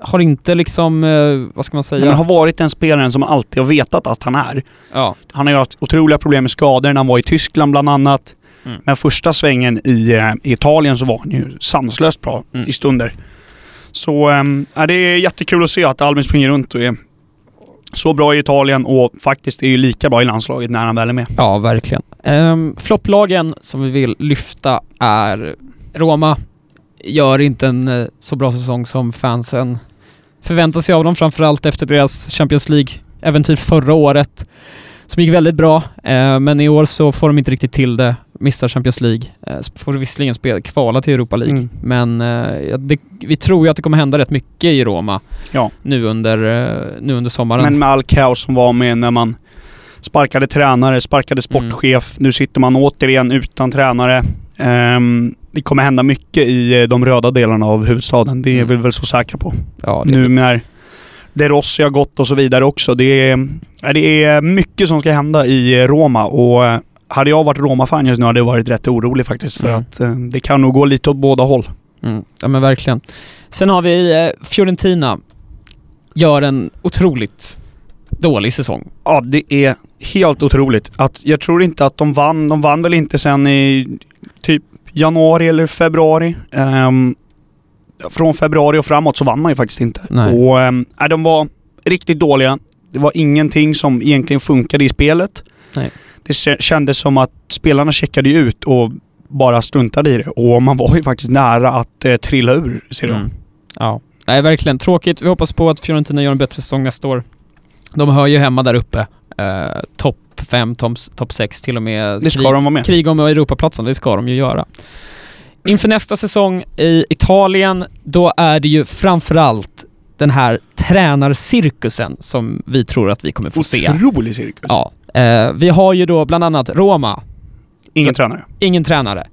Har inte liksom, eh, vad ska man säga? Men har varit den spelaren som alltid har vetat att han är. ja. Han har ju haft otroliga problem med skador när han var i Tyskland bland annat. Mm. Men första svängen i, eh, i Italien så var han ju sanslöst bra Mm. i stunder. Så äh, det är jättekul att se att Albin springer runt och är så bra i Italien och faktiskt är ju lika bra i landslaget när han väl är med. Ja, verkligen. Ehm, Flopplagen som vi vill lyfta är Roma. Gör inte en eh, så bra säsong som fansen förväntar sig av dem, framförallt efter deras Champions League-äventyr förra året som gick väldigt bra. Ehm, men i år så får de inte riktigt till det. Missar Champions League. Eh, får visserligen spela, kvala till Europa League. Mm. Men eh, det, vi tror ju att det kommer hända rätt mycket i Roma Ja. nu, under, eh, nu under sommaren. Men med all kaos som var med när man sparkade tränare, sparkade sportchef. Nu sitter man återigen utan tränare. Ehm, det kommer hända mycket i de röda delarna av huvudstaden. Det är Mm. vi väl så säkra på. ja, det, Nu när De Rossi har gått och så vidare också. Det är, det är mycket som ska hända i Roma och hade jag varit Roma-fan just nu hade jag varit rätt orolig faktiskt. För Mm. att eh, det kan nog gå lite åt båda håll. Mm, ja men verkligen. Sen har vi eh, Fiorentina. Gör en otroligt dålig säsong. Ja, det är helt otroligt. Att jag tror inte att de vann. De vann väl inte sen i typ januari eller februari. Ehm, från februari och framåt så vann man ju faktiskt inte. Nej. Och um, de var riktigt dåliga. Det var ingenting som egentligen funkade i spelet. Nej. Det kä- kändes som att spelarna checkade ut och bara struntade i det. Och man var ju faktiskt nära att eh, trilla ur Serie A. Mm. Ja. Nej, verkligen tråkigt. Vi hoppas på att Fiorentina gör en bättre säsong nästa år. De hör ju hemma där uppe. Eh, topp 5, topp 6 till och med. Det ska krig, de vara med. krig om Europaplatsen, det ska de ju göra. Inför nästa säsong i Italien, då är det ju framförallt den här tränarcirkusen som vi tror att vi kommer få se. Otrolig cirkus. Ja. Eh, vi har ju då bland annat Roma, Ingen tränare. ingen tränare.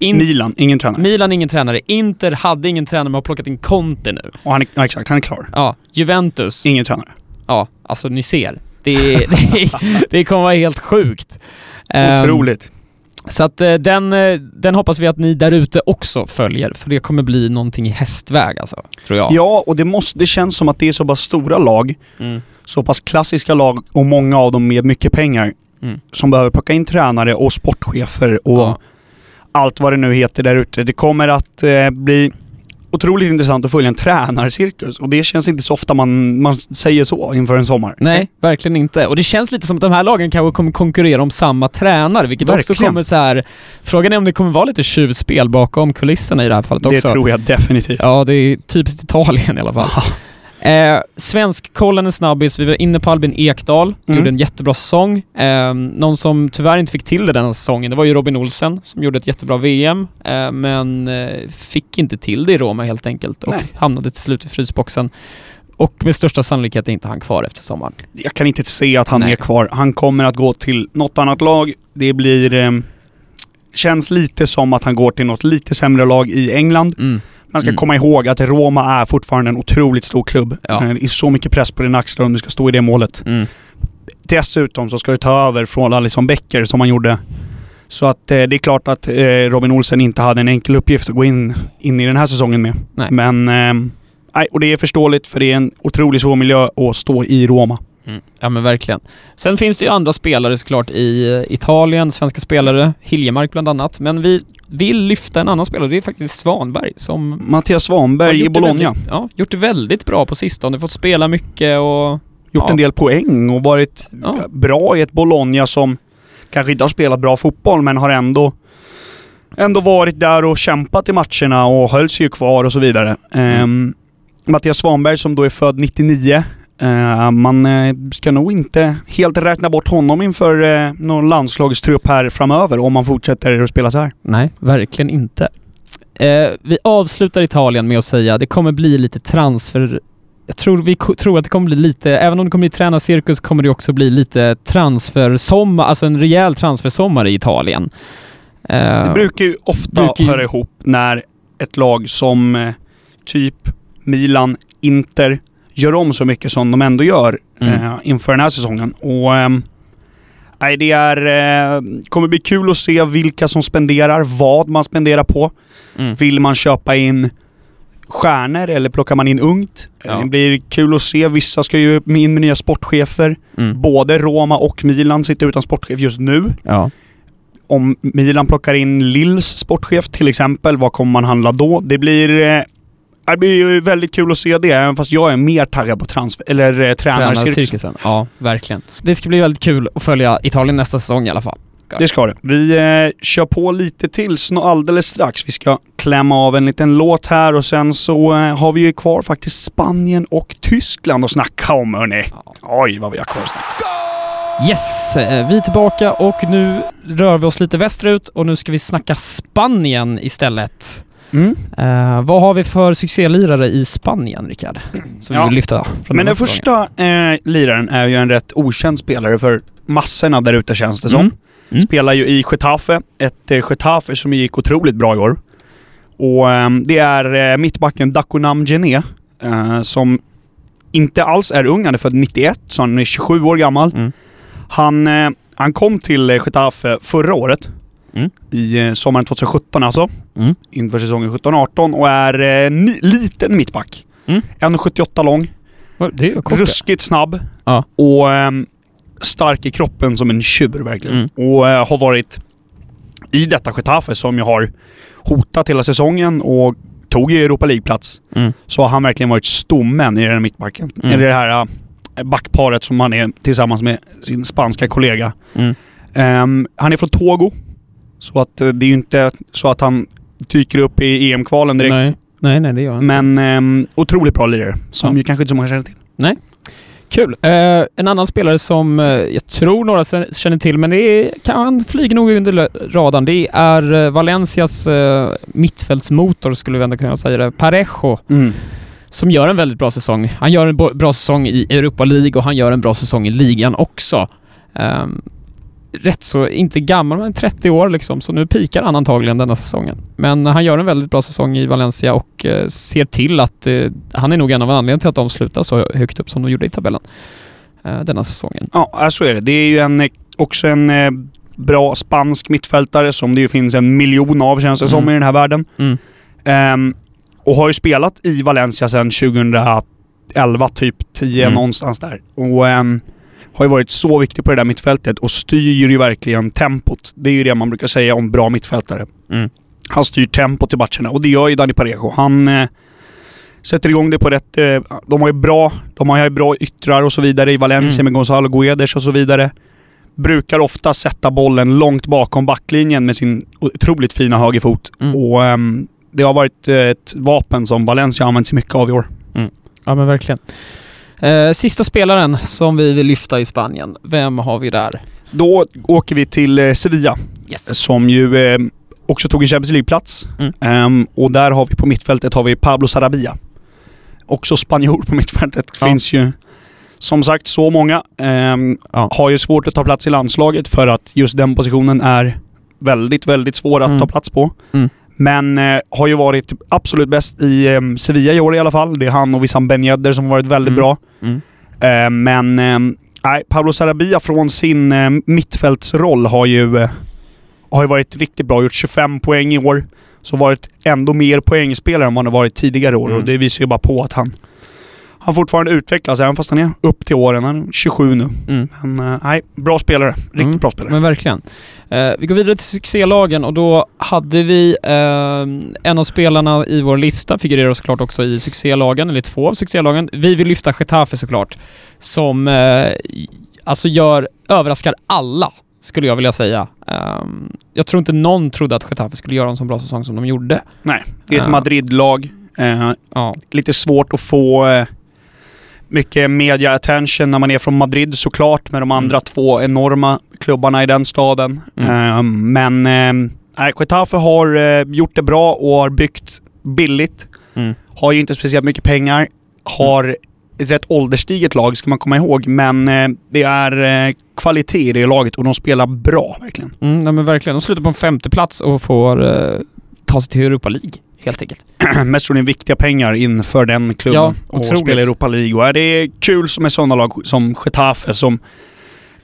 In- Milan, ingen tränare. Milan, ingen tränare. Inter hade ingen tränare men har plockat in Conte nu. och han är, ja, exakt, han är klar. Ja, Juventus. Ingen tränare. Ja, alltså ni ser. Det, *laughs* det, det kommer vara helt sjukt. Ehm, Otroligt. så att eh, den, eh, den hoppas vi att ni där ute också följer, för det kommer bli någonting i hästväg alltså, tror jag. Ja, och det, måste, det känns som att det är så pass stora lag, Mm. Så pass klassiska lag och många av dem med mycket pengar Mm. som behöver plocka in tränare och sportchefer och Ja. allt vad det nu heter där ute. Det kommer att eh, bli otroligt intressant att följa en tränarcirkus och det känns inte så ofta man, man säger så inför en sommar. Nej, verkligen inte. Och det känns lite som att de här lagen kanske kommer konkurrera om samma tränare, vilket också Verkligen. kommer så här. Frågan är om det kommer vara lite tjuvspel bakom kulisserna i det här fallet Det också. tror jag definitivt. Ja, det är typiskt Italien i alla fall. *laughs* Eh, Svenskkollen en snabbis. Vi var inne på Albin Ekdal. Mm. Gjorde en jättebra säsong. Eh, någon som tyvärr inte fick till det den här säsongen, det var ju Robin Olsen som gjorde ett jättebra VM, eh, men fick inte till det i Roma helt enkelt och Nej. hamnade till slut i frysboxen. Och med största sannolikhet är inte han kvar efter sommaren. Jag kan inte se att han Nej. är kvar. Han kommer att gå till något annat lag. Det blir... Eh, känns lite som att han går till något lite sämre lag i England. Mm. Man ska Mm. komma ihåg att Roma är fortfarande en otroligt stor klubb. Ja. Eh, Det är så mycket press på dina axlar om du ska stå i det målet. Mm. Dessutom så ska du ta över från Alisson Becker som han gjorde. Så att eh, det är klart att eh, Robin Olsen inte hade en enkel uppgift att gå in, in i den här säsongen med. Nej. Men... Eh, och det är förståeligt för det är en otroligt svår miljö att stå i Roma. Mm. Ja men verkligen. Sen finns det ju andra spelare såklart i eh, Italien, svenska spelare, Hiljemark bland annat, men vi vill lyfta en annan spelare, det är faktiskt Svanberg som Mattias Svanberg i Bologna. Väldigt, ja, gjort det väldigt bra på sistone, fått spela mycket och... Gjort Ja. en del poäng och varit Ja. bra i ett Bologna som kanske inte har spelat bra fotboll men har ändå ändå varit där och kämpat i matcherna och höll sig ju kvar och så vidare. Ehm, Mattias Svanberg som då är född 99. Eh, man eh, ska nog inte helt räkna bort honom inför eh, någon landslagstrupp här framöver om man fortsätter att spela så här. Nej, verkligen inte. Vi avslutar Italien med att säga det kommer bli lite transfer... Jag tror, vi tror att det kommer bli lite, även om det kommer bli tränarcirkus, kommer det också bli lite transfersommar, alltså en rejäl transfersommar i Italien. Det brukar ju ofta brukar ju- höra ihop när ett lag som typ Milan, Inter gör om så mycket som de ändå gör Mm. eh, inför den här säsongen. Och nej, det är, eh, kommer bli kul att se vilka som spenderar, vad man spenderar på. mm. Vill man köpa in stjärnor eller plockar man in ungt? Ja. Eh, Det blir kul att se. Vissa ska ju in med nya sportchefer. Mm. Både Roma och Milan sitter utan sportchef just nu Ja. om Milan plockar in Lills sportchef till exempel, vad kommer man handla då? Det blir... Det blir ju väldigt kul att se det, även fast jag är mer taggad på transfer, eller eh, tränarcirkusen. Ja, verkligen. Det ska bli väldigt kul att följa Italien nästa säsong i alla fall. Det ska det. Vi eh, kör på lite till alldeles strax. Vi ska klämma av en liten låt här och sen så eh, har vi ju kvar faktiskt Spanien och Tyskland att snacka om hörni. Ja. Oj vad vi har kvar att snacka. Yes, eh, vi är tillbaka och nu rör vi oss lite västerut och nu ska vi snacka Spanien istället. Mm. Eh, vad har vi för succélirare i Spanien, Rickard? Som Ja. vi vill lyfta från Men den säsongen? första eh, liraren är ju en rätt okänd spelare för massorna där ute känns det som. Mm. Mm. Spelar ju i Getafe, ett eh, Getafe som gick otroligt bra i år. Och ehm, det är eh, mittbacken Dakonam Gené eh, som inte alls är ung, han är född 91, så han är 27 år gammal. Mm. Han, eh, han kom till eh, Getafe förra året. Mm. I eh, sommaren 2017 alltså. Mm. Inför säsongen 17-18 och är eh, ni, liten mittback. Mm. 1,78 lång. Det är kort. Ruskigt snabb. Ja. Och ehm, stark i kroppen som en tjur verkligen. Mm. Och eh, har varit i detta Getafe som ju har hotat hela säsongen och tog ju Europa League-plats. Mm. Så har han verkligen varit stommen i den här mittbacken. Mm. Eller det här eh, backparet som han är tillsammans med sin spanska kollega. Mm. Ehm, han är från Togo. Så att eh, det är ju inte så att han dyker upp i EM-kvalen direkt. Nej. nej, nej det gör han inte. Men ehm, otroligt bra lirare. Som Ja. ju kanske inte så många känner till. Kul. Eh, en annan spelare som eh, jag tror några känner till, men det är, kan, han flyger nog under radarn. Det är eh, Valencias eh, mittfältsmotor, skulle vi ändå kunna säga det. Parejo, som gör en väldigt bra säsong. Han gör en bra säsong i Europa League och han gör en bra säsong i ligan också. Ehm, rätt så, inte gammal, men 30 år liksom, så nu pikar han antagligen denna säsongen. Men han gör en väldigt bra säsong i Valencia och eh, ser till att eh, han är nog en av anledningarna till att de slutar så högt upp som de gjorde i tabellen eh, denna säsongen. Ja, så är det. Det är ju en, också en bra spansk mittfältare som det ju finns en miljon av känns det som Mm. i den här världen. Mm. Ehm, och har ju spelat i Valencia sedan 2011, typ 10 Mm. någonstans där. Och ehm, har ju varit så viktig på det där mittfältet och styr ju verkligen tempot. Det är ju det man brukar säga om bra mittfältare. Mm. Han styr tempot i matcherna och det gör ju Dani Parejo. Han eh, sätter igång det på rätt... Eh, de har ju bra, de har ju bra yttrar och så vidare i Valencia Mm. med Gonzalo Guedes och så vidare. Brukar ofta sätta bollen långt bakom backlinjen med sin otroligt fina högerfot. Mm. Och ehm, det har varit eh, ett vapen som Valencia har använt sig mycket av i år. Ja men verkligen. Eh, sista spelaren som vi vill lyfta i Spanien, vem har vi där? Då åker vi till eh, Sevilla, Yes. som ju eh, också tog en Champions League-plats. Mm. Ehm, och där har vi på mittfältet har vi Pablo Sarabia. Också spanjor på mittfältet. Ja. Finns ju som sagt så många. Ehm, Ja. Har ju svårt att ta plats i landslaget för att just den positionen är väldigt, väldigt svår att Mm. ta plats på. Mm. Men eh, har ju varit absolut bäst i eh, Sevilla i år i alla fall. Det är han och Wissam Ben Yedder som har varit väldigt Mm. bra. Mm. Eh, men eh, nej, Pablo Sarabia från sin eh, mittfältsroll har ju, eh, har ju varit riktigt bra. Gjort 25 poäng i år. Så varit ändå mer poängspelare än vad han har varit tidigare år. Mm. Och det visar ju bara på att han, han fortfarande utvecklas, även fast han är upp till åren. Han är 27 nu. Mm. Men eh, nej, bra spelare. Riktigt Mm, bra spelare. Men verkligen. Eh, vi går vidare till succélagen och då hade vi eh, en av spelarna i vår lista, figurerar såklart också i succélagen, eller två av succélagen. Vi vill lyfta Getafe såklart, som eh, alltså gör, överraskar alla, skulle jag vilja säga. Ehm, jag tror inte någon trodde att Getafe skulle göra en så bra säsong som de gjorde. Nej, det är ett Ja. Madrid-lag. Eh, Ja. lite svårt att få eh, mycket media attention när man är från Madrid såklart med de andra Mm. två enorma klubbarna i den staden. Mm. Eh, men eh, Getafe har eh, gjort det bra och har byggt billigt. Mm. Har ju inte speciellt mycket pengar. Har ett rätt ålderstiget lag ska man komma ihåg, men eh, det är eh, kvalitet i det laget och de spelar bra verkligen. Mm, nej, men verkligen. De slutar på en femte plats och får eh, ta sig till Europa League, helt enkelt. *clears throat* Mest tror ni viktiga pengar inför den klubben. Ja, och otroligt. spela Europa League. Och det är kul som är sådana lag som Getafe som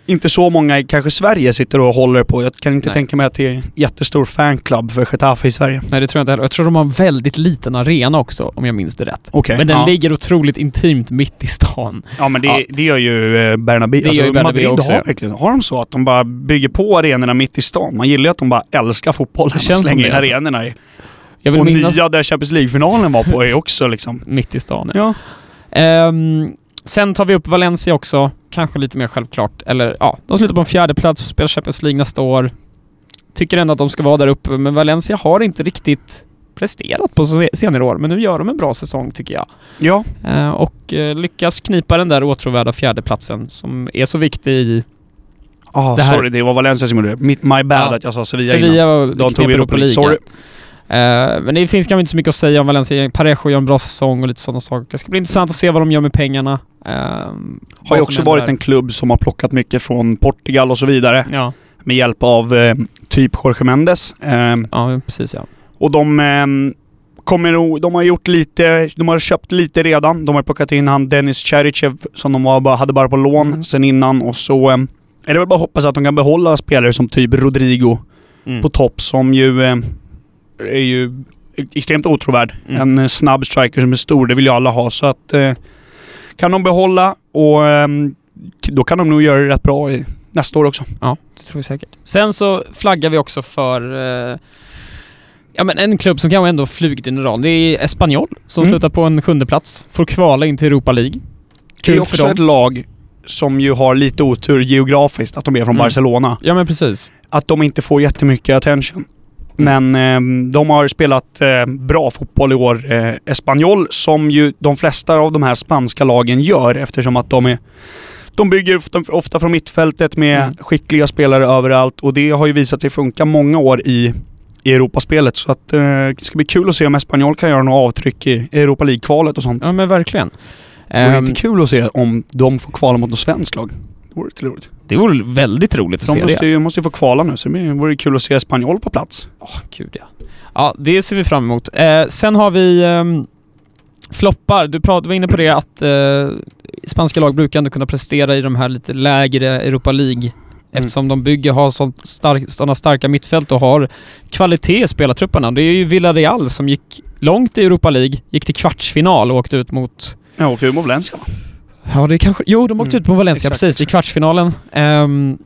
inte så många i kanske Sverige sitter och håller på. Jag kan inte Nej. tänka mig att det är en jättestor fanclub för Getafe i Sverige. Nej, det tror jag inte heller. Jag tror de har en väldigt liten arena också, om jag minns det rätt. Okej. Men den ja. ligger otroligt intimt mitt i stan. ja men det, Ja. det gör ju eh, Bernabéu. Det gör ju Bernabéu Madrid också, har verkligen, har de så att de bara bygger på arenorna mitt i stan? Man gillar ju att de bara älskar fotbollen och slänger in alltså. arenorna i. Jag vill och minnas nya där Champions League-finalen var på är också liksom... mitt i stan. Ja. Ehm, sen tar vi upp Valencia också, kanske lite mer självklart. Eller ja, de slutar på en fjärde plats, spelar Champions League nästa år. Tycker ändå att de ska vara där uppe, men Valencia har inte riktigt presterat på se- senare år, men nu gör de en bra säsong tycker jag. Ja, Eh, och eh, lyckas knipa den där åtråvärda fjärdeplatsen som är så viktig i ah, Det här- sorry det var Valencia som gjorde det. My bad Ja. att jag sa Sevilla, innan. Sevilla. De knep tog Europa League. Sorry. Eh, men det finns kanske inte så mycket att säga om Valencia. Parejo gör en bra säsong och lite sådana saker. Det ska bli intressant att se vad de gör med pengarna. Eh, Har ju också varit där. en klubb som har plockat mycket från Portugal och så vidare. Ja, Med hjälp av eh, typ Jorge Mendes. Eh, ja precis ja. och de eh, kommer nog, de har gjort lite, de har köpt lite redan. De har plockat in han Dennis Cherichev som de var, bara- hade bara på lån Mm. sen innan och så eh, är det väl bara att hoppas att de kan behålla spelare som typ Rodrigo Mm. på topp som ju är ju extremt otrovärd. Mm. En eh, snabb striker som är stor, det vill ju alla ha. Så att eh, kan de behålla och eh, då kan de nog göra det rätt bra i nästa år också. Ja, det tror vi säkert. Sen så flaggar vi också för eh, Ja men en klubb som kanske ändå flugit in i raden, det är Espanyol som Mm. slutar på en sjunde plats. Får kvala in till Europa League. det är Kul också för ett lag som ju har lite otur geografiskt, att de är från Mm. Barcelona. Ja men precis. Att de inte får jättemycket attention. Men eh, de har spelat eh, bra fotboll i år. Eh, Espanyol, som ju de flesta av de här spanska lagen gör eftersom att de är de bygger ofta, ofta från mittfältet med Mm. skickliga spelare överallt och det har ju visat sig funka många år i, i Europaspelet. Så att, eh, det ska bli kul att se om Espanyol kan göra några avtryck i Europa League-kvalet och sånt. Ja men verkligen. Det vore Ehm, inte kul att se om de får kvala mot något svenskt lag. Det vore lite roligt. det vore väldigt roligt att De se måste det. ju, måste ju få kvala nu så det vore kul att se Espanyol på plats. Åh, gud ja. Ja, det ser vi fram emot. Eh, sen har vi ehm, floppar. Du, prat, du var inne på det att eh, spanska lag brukar ändå kunna prestera i de här lite lägre Europa League eftersom de bygger, har stark, sådana starka mittfält och har kvalitet i spelartrupperna. Det är ju Villarreal som gick långt i Europa League, gick till kvartsfinal och åkte ut mot Ja, och Valencia va? Ja, det kanske... Jo, de åkte Mm, ut på Valencia exakt, precis i exakt. kvartsfinalen. Ehm,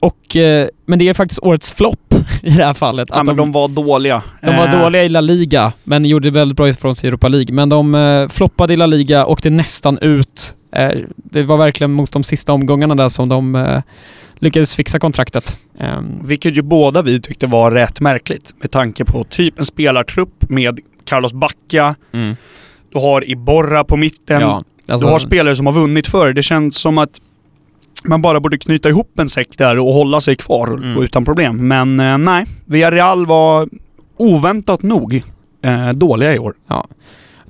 och, eh, men det är faktiskt årets flopp *laughs* i det här fallet. Ja, Att men de, de var dåliga. de var Eh, dåliga i La Liga, men gjorde väldigt bra ifrån sig i Europa League. Men de eh, floppade i La Liga, åkte nästan ut. Eh, det var verkligen mot de sista omgångarna där som de eh, lyckades fixa kontraktet. Ehm, Vilket ju båda vi tyckte var rätt märkligt med tanke på typ en spelartrupp med Carlos Bacca, du har Iborra på mitten, ja, alltså, du har spelare som har vunnit förr. Det känns som att man bara borde knyta ihop en säck där och hålla sig kvar Mm. utan problem. Men eh, nej, Villarreal var oväntat nog eh, dåliga i år.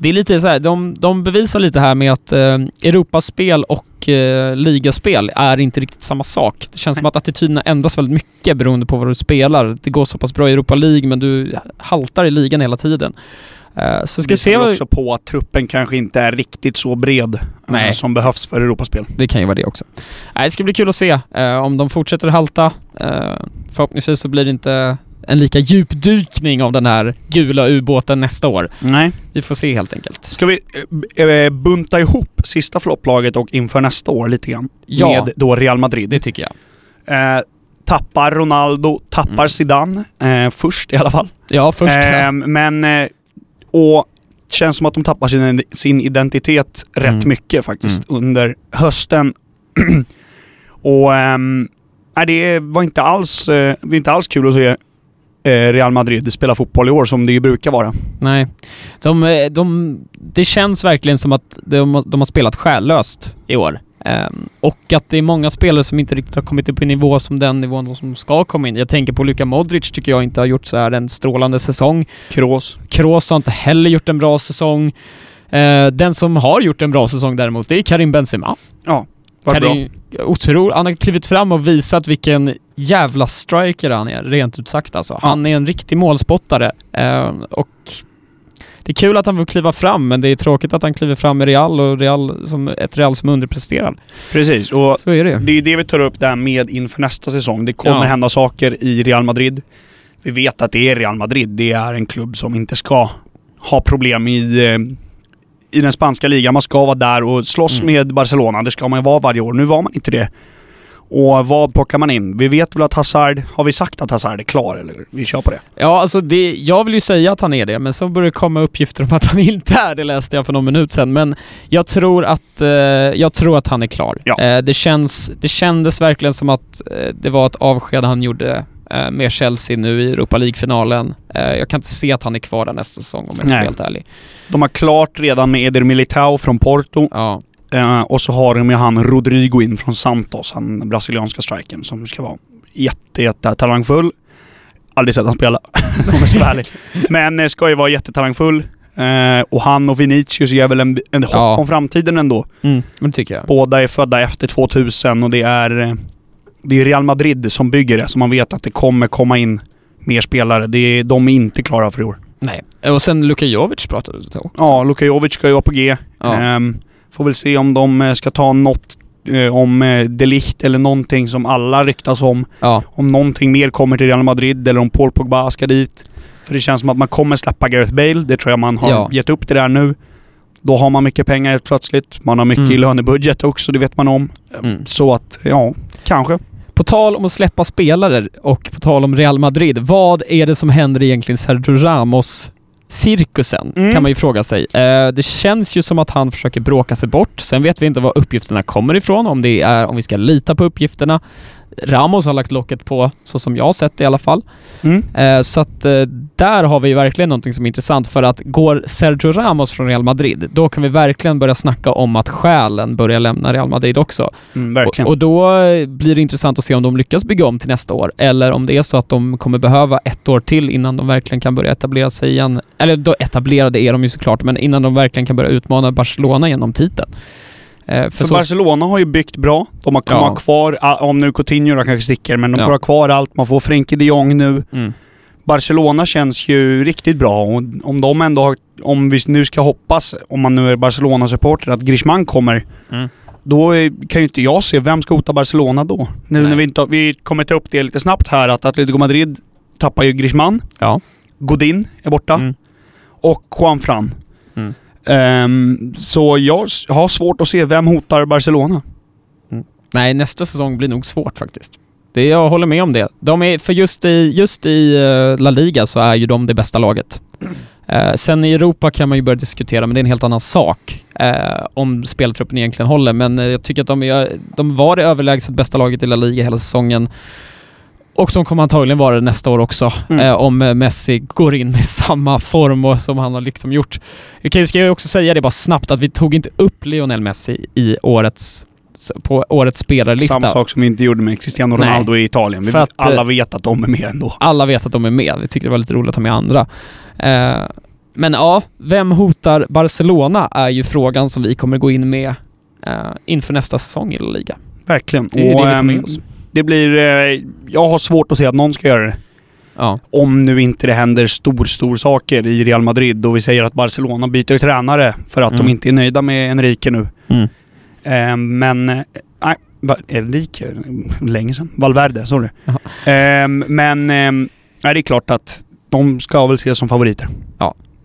Det är lite så här, de, de bevisar lite här med att eh, Europaspel och eh, ligaspel är inte riktigt samma sak. Det känns som att attityderna ändras väldigt mycket beroende på vad du spelar. Det går så pass bra i Europa League men du haltar i ligan hela tiden. Eh, så ska vi Visar se vad... också på att truppen kanske inte är riktigt så bred eh, Nej. som behövs för Europaspel. Det kan ju vara det också. Nej, det ska bli kul att se eh, om de fortsätter halta. Förhoppningsvis så blir det inte en lika djupdykning av den här gula ubåten nästa år. Nej. Vi får se helt enkelt. Ska vi bunta ihop sista flopplaget och inför nästa år lite grann? Ja. Med då Real Madrid. Det tycker jag. Eh, tappar Ronaldo, tappar Mm. Zidane. Eh, först i alla fall. Ja, först. Eh, men... Och känns som att de tappar sin, sin identitet rätt Mm. mycket faktiskt under hösten. *clears throat* och... ehm, nej, det var inte alls, eh, det inte alls kul att se eh, Real Madrid spela fotboll i år som det ju brukar vara. Nej. De, eh, de, det känns verkligen som att de, de har spelat själlöst i år. Ehm, och att det är många spelare som inte riktigt har kommit upp i nivå som den nivån som ska komma in. Jag tänker på Luka Modric tycker jag inte har gjort så här en strålande säsong. Kroos. Kroos har inte heller gjort en bra säsong. Eh, den som har gjort en bra säsong däremot, det är Karim Benzema. Ja, var bra. Karim, otro, han har klivit fram och visat vilken jävla striker han är, rent ut sagt alltså. Han är en riktig målspottare. Eh, och det är kul att han får kliva fram, men det är tråkigt att han kliver fram i Real och Real som, ett Real som underpresterar. Precis, och Så är det det är det vi tar upp där med inför nästa säsong. Det kommer Ja. hända saker i Real Madrid. Vi vet att det är Real Madrid. Det är en klubb som inte ska ha problem i, eh, i den spanska ligan. Man ska vara där och slåss Mm. med Barcelona. Det ska man ju vara varje år. Nu var man inte det. Och vad plockar man in? Vi vet väl att Hazard, har vi sagt att Hazard är klar eller? Vi kör på det. Ja, alltså det, jag vill ju säga att han är det, men så börjar det komma uppgifter om att han *laughs* inte är det, läste jag för någon minut sedan. Men jag tror att, eh, jag tror att han är klar. Ja. Eh, det, känns, det kändes verkligen som att eh, det var ett avsked han gjorde eh, med Chelsea nu i Europa League-finalen. Eh, jag kan inte se att han är kvar där nästa säsong om jag ska vara helt ärlig. De har klart redan med Eder Militao från Porto. Ja, Eh, och så har de ju han Rodrigo in från Santos, han brasilianska strikern som ska vara jätte, jätte talangfull. Aldrig sett han spela, *laughs* om jag ska vara ärlig. *laughs* Men eh, ska ju vara jättetalangfull. Eh, och han och Vinicius ger väl en, en hopp Ja. om framtiden ändå. mm, det tycker jag. Båda är födda efter 2000 och det är, eh, det är Real Madrid som bygger det, så man vet att det kommer komma in mer spelare. Det är, de är inte klara för i år. Nej. Och sen Luka Jovic pratade du om. Ja, Luka Jovic ska ju vara på G. Ja. Ehm, får väl se om de eh, ska ta något eh, om eh, Delicht eller någonting som alla ryktas om. Ja, Om någonting mer kommer till Real Madrid eller om Paul Pogba ska dit. För det känns som att man kommer släppa Gareth Bale. Det tror jag man har Ja. gett upp det där nu. Då har man mycket pengar helt plötsligt. Man har mycket Mm. i lönebudget också, det vet man om. Mm. Så att, ja, kanske. På tal om att släppa spelare och på tal om Real Madrid, vad är det som händer egentligen Sergio Ramos cirkusen? Mm. Kan man ju fråga sig. Eh, det känns ju som att han försöker bråka sig bort. Sen vet vi inte var uppgifterna kommer ifrån, om, det är, om vi ska lita på uppgifterna. Ramos har lagt locket på, så som jag har sett det i alla fall. Mm. Eh, så att eh, där har vi verkligen någonting som är intressant för att går Sergio Ramos från Real Madrid, då kan vi verkligen börja snacka om att själen börjar lämna Real Madrid också. Mm. Och, och då eh, blir det intressant att se om de lyckas bygga om till nästa år eller om det är så att de kommer behöva ett år till innan de verkligen kan börja etablera sig igen. Eller då etablerade är de ju såklart, men innan de verkligen kan börja utmana Barcelona genom titeln. Eh, för För så, Barcelona har ju byggt bra. De har, kommer Ja. kvar, ah, om nu Coutinho då kanske sticker, men de Ja. får ha kvar allt. Man får Frenkie de Jong nu. mm, Barcelona känns ju riktigt bra och om de ändå har, om vi nu ska hoppas, om man nu är Barcelona-supporter, att Griezmann kommer. Mm. Då kan ju inte jag se, vem ska hota Barcelona då? Nu Nej. när vi inte har, vi kommer ta upp det lite snabbt här, att Atletico Madrid tappar ju Griezmann. Ja. Godin är borta. Mm. Och Juan Fran. Mm. Ehm, så jag har svårt att se vem hotar Barcelona. Nej, nästa säsong blir nog svårt faktiskt. Det, jag håller med om det. De är, för just i, just i eh, La Liga så är ju de det bästa laget. Eh, sen i Europa kan man ju börja diskutera, men det är en helt annan sak. Eh, om speltruppen egentligen håller, men eh, jag tycker att de, är, de var det överlägset bästa laget i La Liga hela säsongen. Och de kommer antagligen vara det nästa år också, Mm. eh, om eh, Messi går in med *laughs* samma form och, som han har liksom gjort. Jag kan- ska ju också säga det bara snabbt, att vi tog inte upp Lionel Messi i årets, på årets spelarlista. Samma sak som vi inte gjorde med Cristiano Nej. Ronaldo i Italien. Vi, att, alla eh, vet att de är med ändå. alla vet att de är med. Vi tyckte det var lite roligt att ta med andra. Eh, men ja, vem hotar Barcelona är ju frågan som vi kommer gå in med eh, inför nästa säsong i La Liga. Verkligen. Det är det vi tar med oss. Det blir... Eh, jag har svårt att se att någon ska göra det. Ja, Om nu inte det händer stor, stor saker i Real Madrid och vi säger att Barcelona byter tränare för att Mm. de inte är nöjda med Enrique nu. mm. Eh, men... eh, Nej, Enrique? Länge sedan. Valverde, sorry. Eh, men... Eh, nej, det är klart att de ska väl ses som favoriter.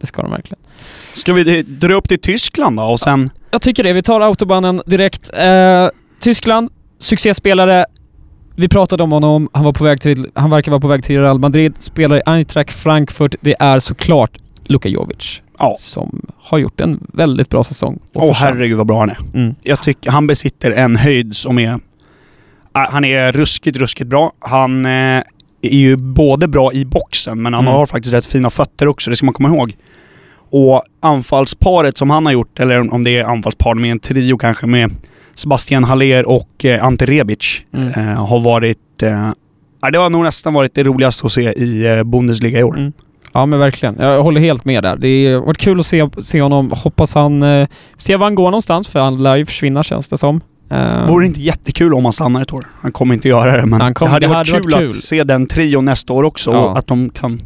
det ska de verkligen. Ska vi dra upp till Tyskland då och sen... Jag tycker det. Vi tar autobanen direkt. Eh, Tyskland, succéspelare. Vi pratade om honom. Han, var på väg till, han verkar vara på väg till Real Madrid. Spelar i Eintracht Frankfurt. Det är såklart Luka Jovic Ja. som har gjort en väldigt bra säsong. Åh förtjänar- herregud vad bra han är. Mm. Jag tycker han besitter en höjd som är... Ah, Han är ruskigt, ruskigt bra. Han eh, är ju både bra i boxen, men han Mm. har faktiskt rätt fina fötter också, det ska man komma ihåg. Och anfallsparet som han har gjort, eller om det är anfallspar med en trio kanske, med Sebastian Haller och eh, Ante Rebic, Mm. eh, har varit... Eh, det har nog nästan varit det roligaste att se i eh, Bundesliga i år. Mm. Ja men verkligen. Jag håller helt med där. Det har varit kul att se, se honom. Hoppas han... Eh, se var han går någonstans för han lär ju försvinna känns det som. Eh, Vore det inte jättekul om han stannar ett år? Han kommer inte göra det, men Han kommer- det hade det varit hade kul, varit kul. att se den trion nästa år också. Ja. Och att de kan,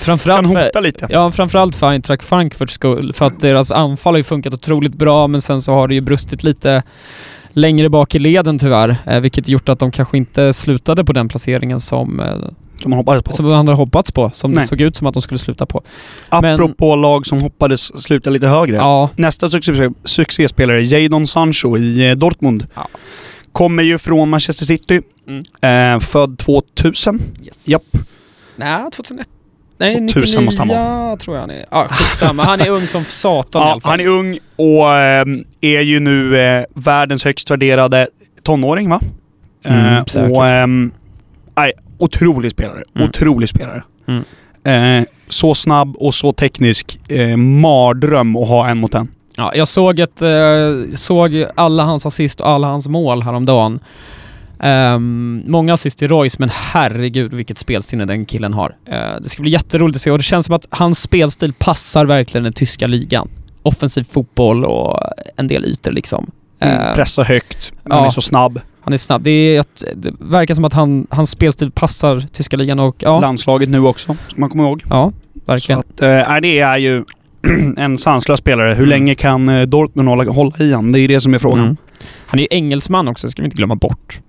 framförallt kan för, hota lite. Ja, framförallt för Eintracht Frankfurts skull. För att deras anfall har ju funkat otroligt bra men sen så har det ju brustit lite längre bak i leden tyvärr. Eh, vilket gjort att de kanske inte slutade på den placeringen som, eh, Som man hoppades på. som man hade hoppats på. Som det Nej. såg ut som att de skulle sluta på. men- Apropå lag som hoppades sluta lite högre. Ja, Nästa succé, succéspelare, Jadon Sancho i eh, Dortmund. Ja. kommer ju från Manchester City. Mm. Eh, född 2000. Yes. Japp. Nej, 2001. Nej, 2000 99 måste han vara. tror jag han är. Ja, skitsamma. Han är ung som *laughs* satan i Ja, alla fall. han är ung och ehm, är ju nu eh, världens högst värderade tonåring va? Mm, Eh, och, ehm, nej, otrolig spelare. Mm. Otrolig spelare. Mm. Eh, så snabb och så teknisk. Eh, mardröm att ha en mot en. Ja, jag såg, ett, såg alla hans assist och alla hans mål häromdagen. Um, många assist till Royce, men herregud vilket spelsinne den killen har. Eh, det ska bli jätteroligt att se och det känns som att hans spelstil passar verkligen den tyska ligan. Offensiv fotboll och en del ytor liksom. Mm. Eh, Pressa högt. Han ja. är så snabb. han är snabb. Det, är det verkar som att han, hans spelstil passar tyska ligan och ja, Landslaget nu också, ska man komma ihåg. ja Så verkligen. att, eh, nej, det är ju *clears throat* en sanslös spelare. Hur Mm. länge kan eh, Dortmund hålla, hålla i han? Det är det som är frågan. Mm. Han är ju engelsman också, ska vi inte glömma bort.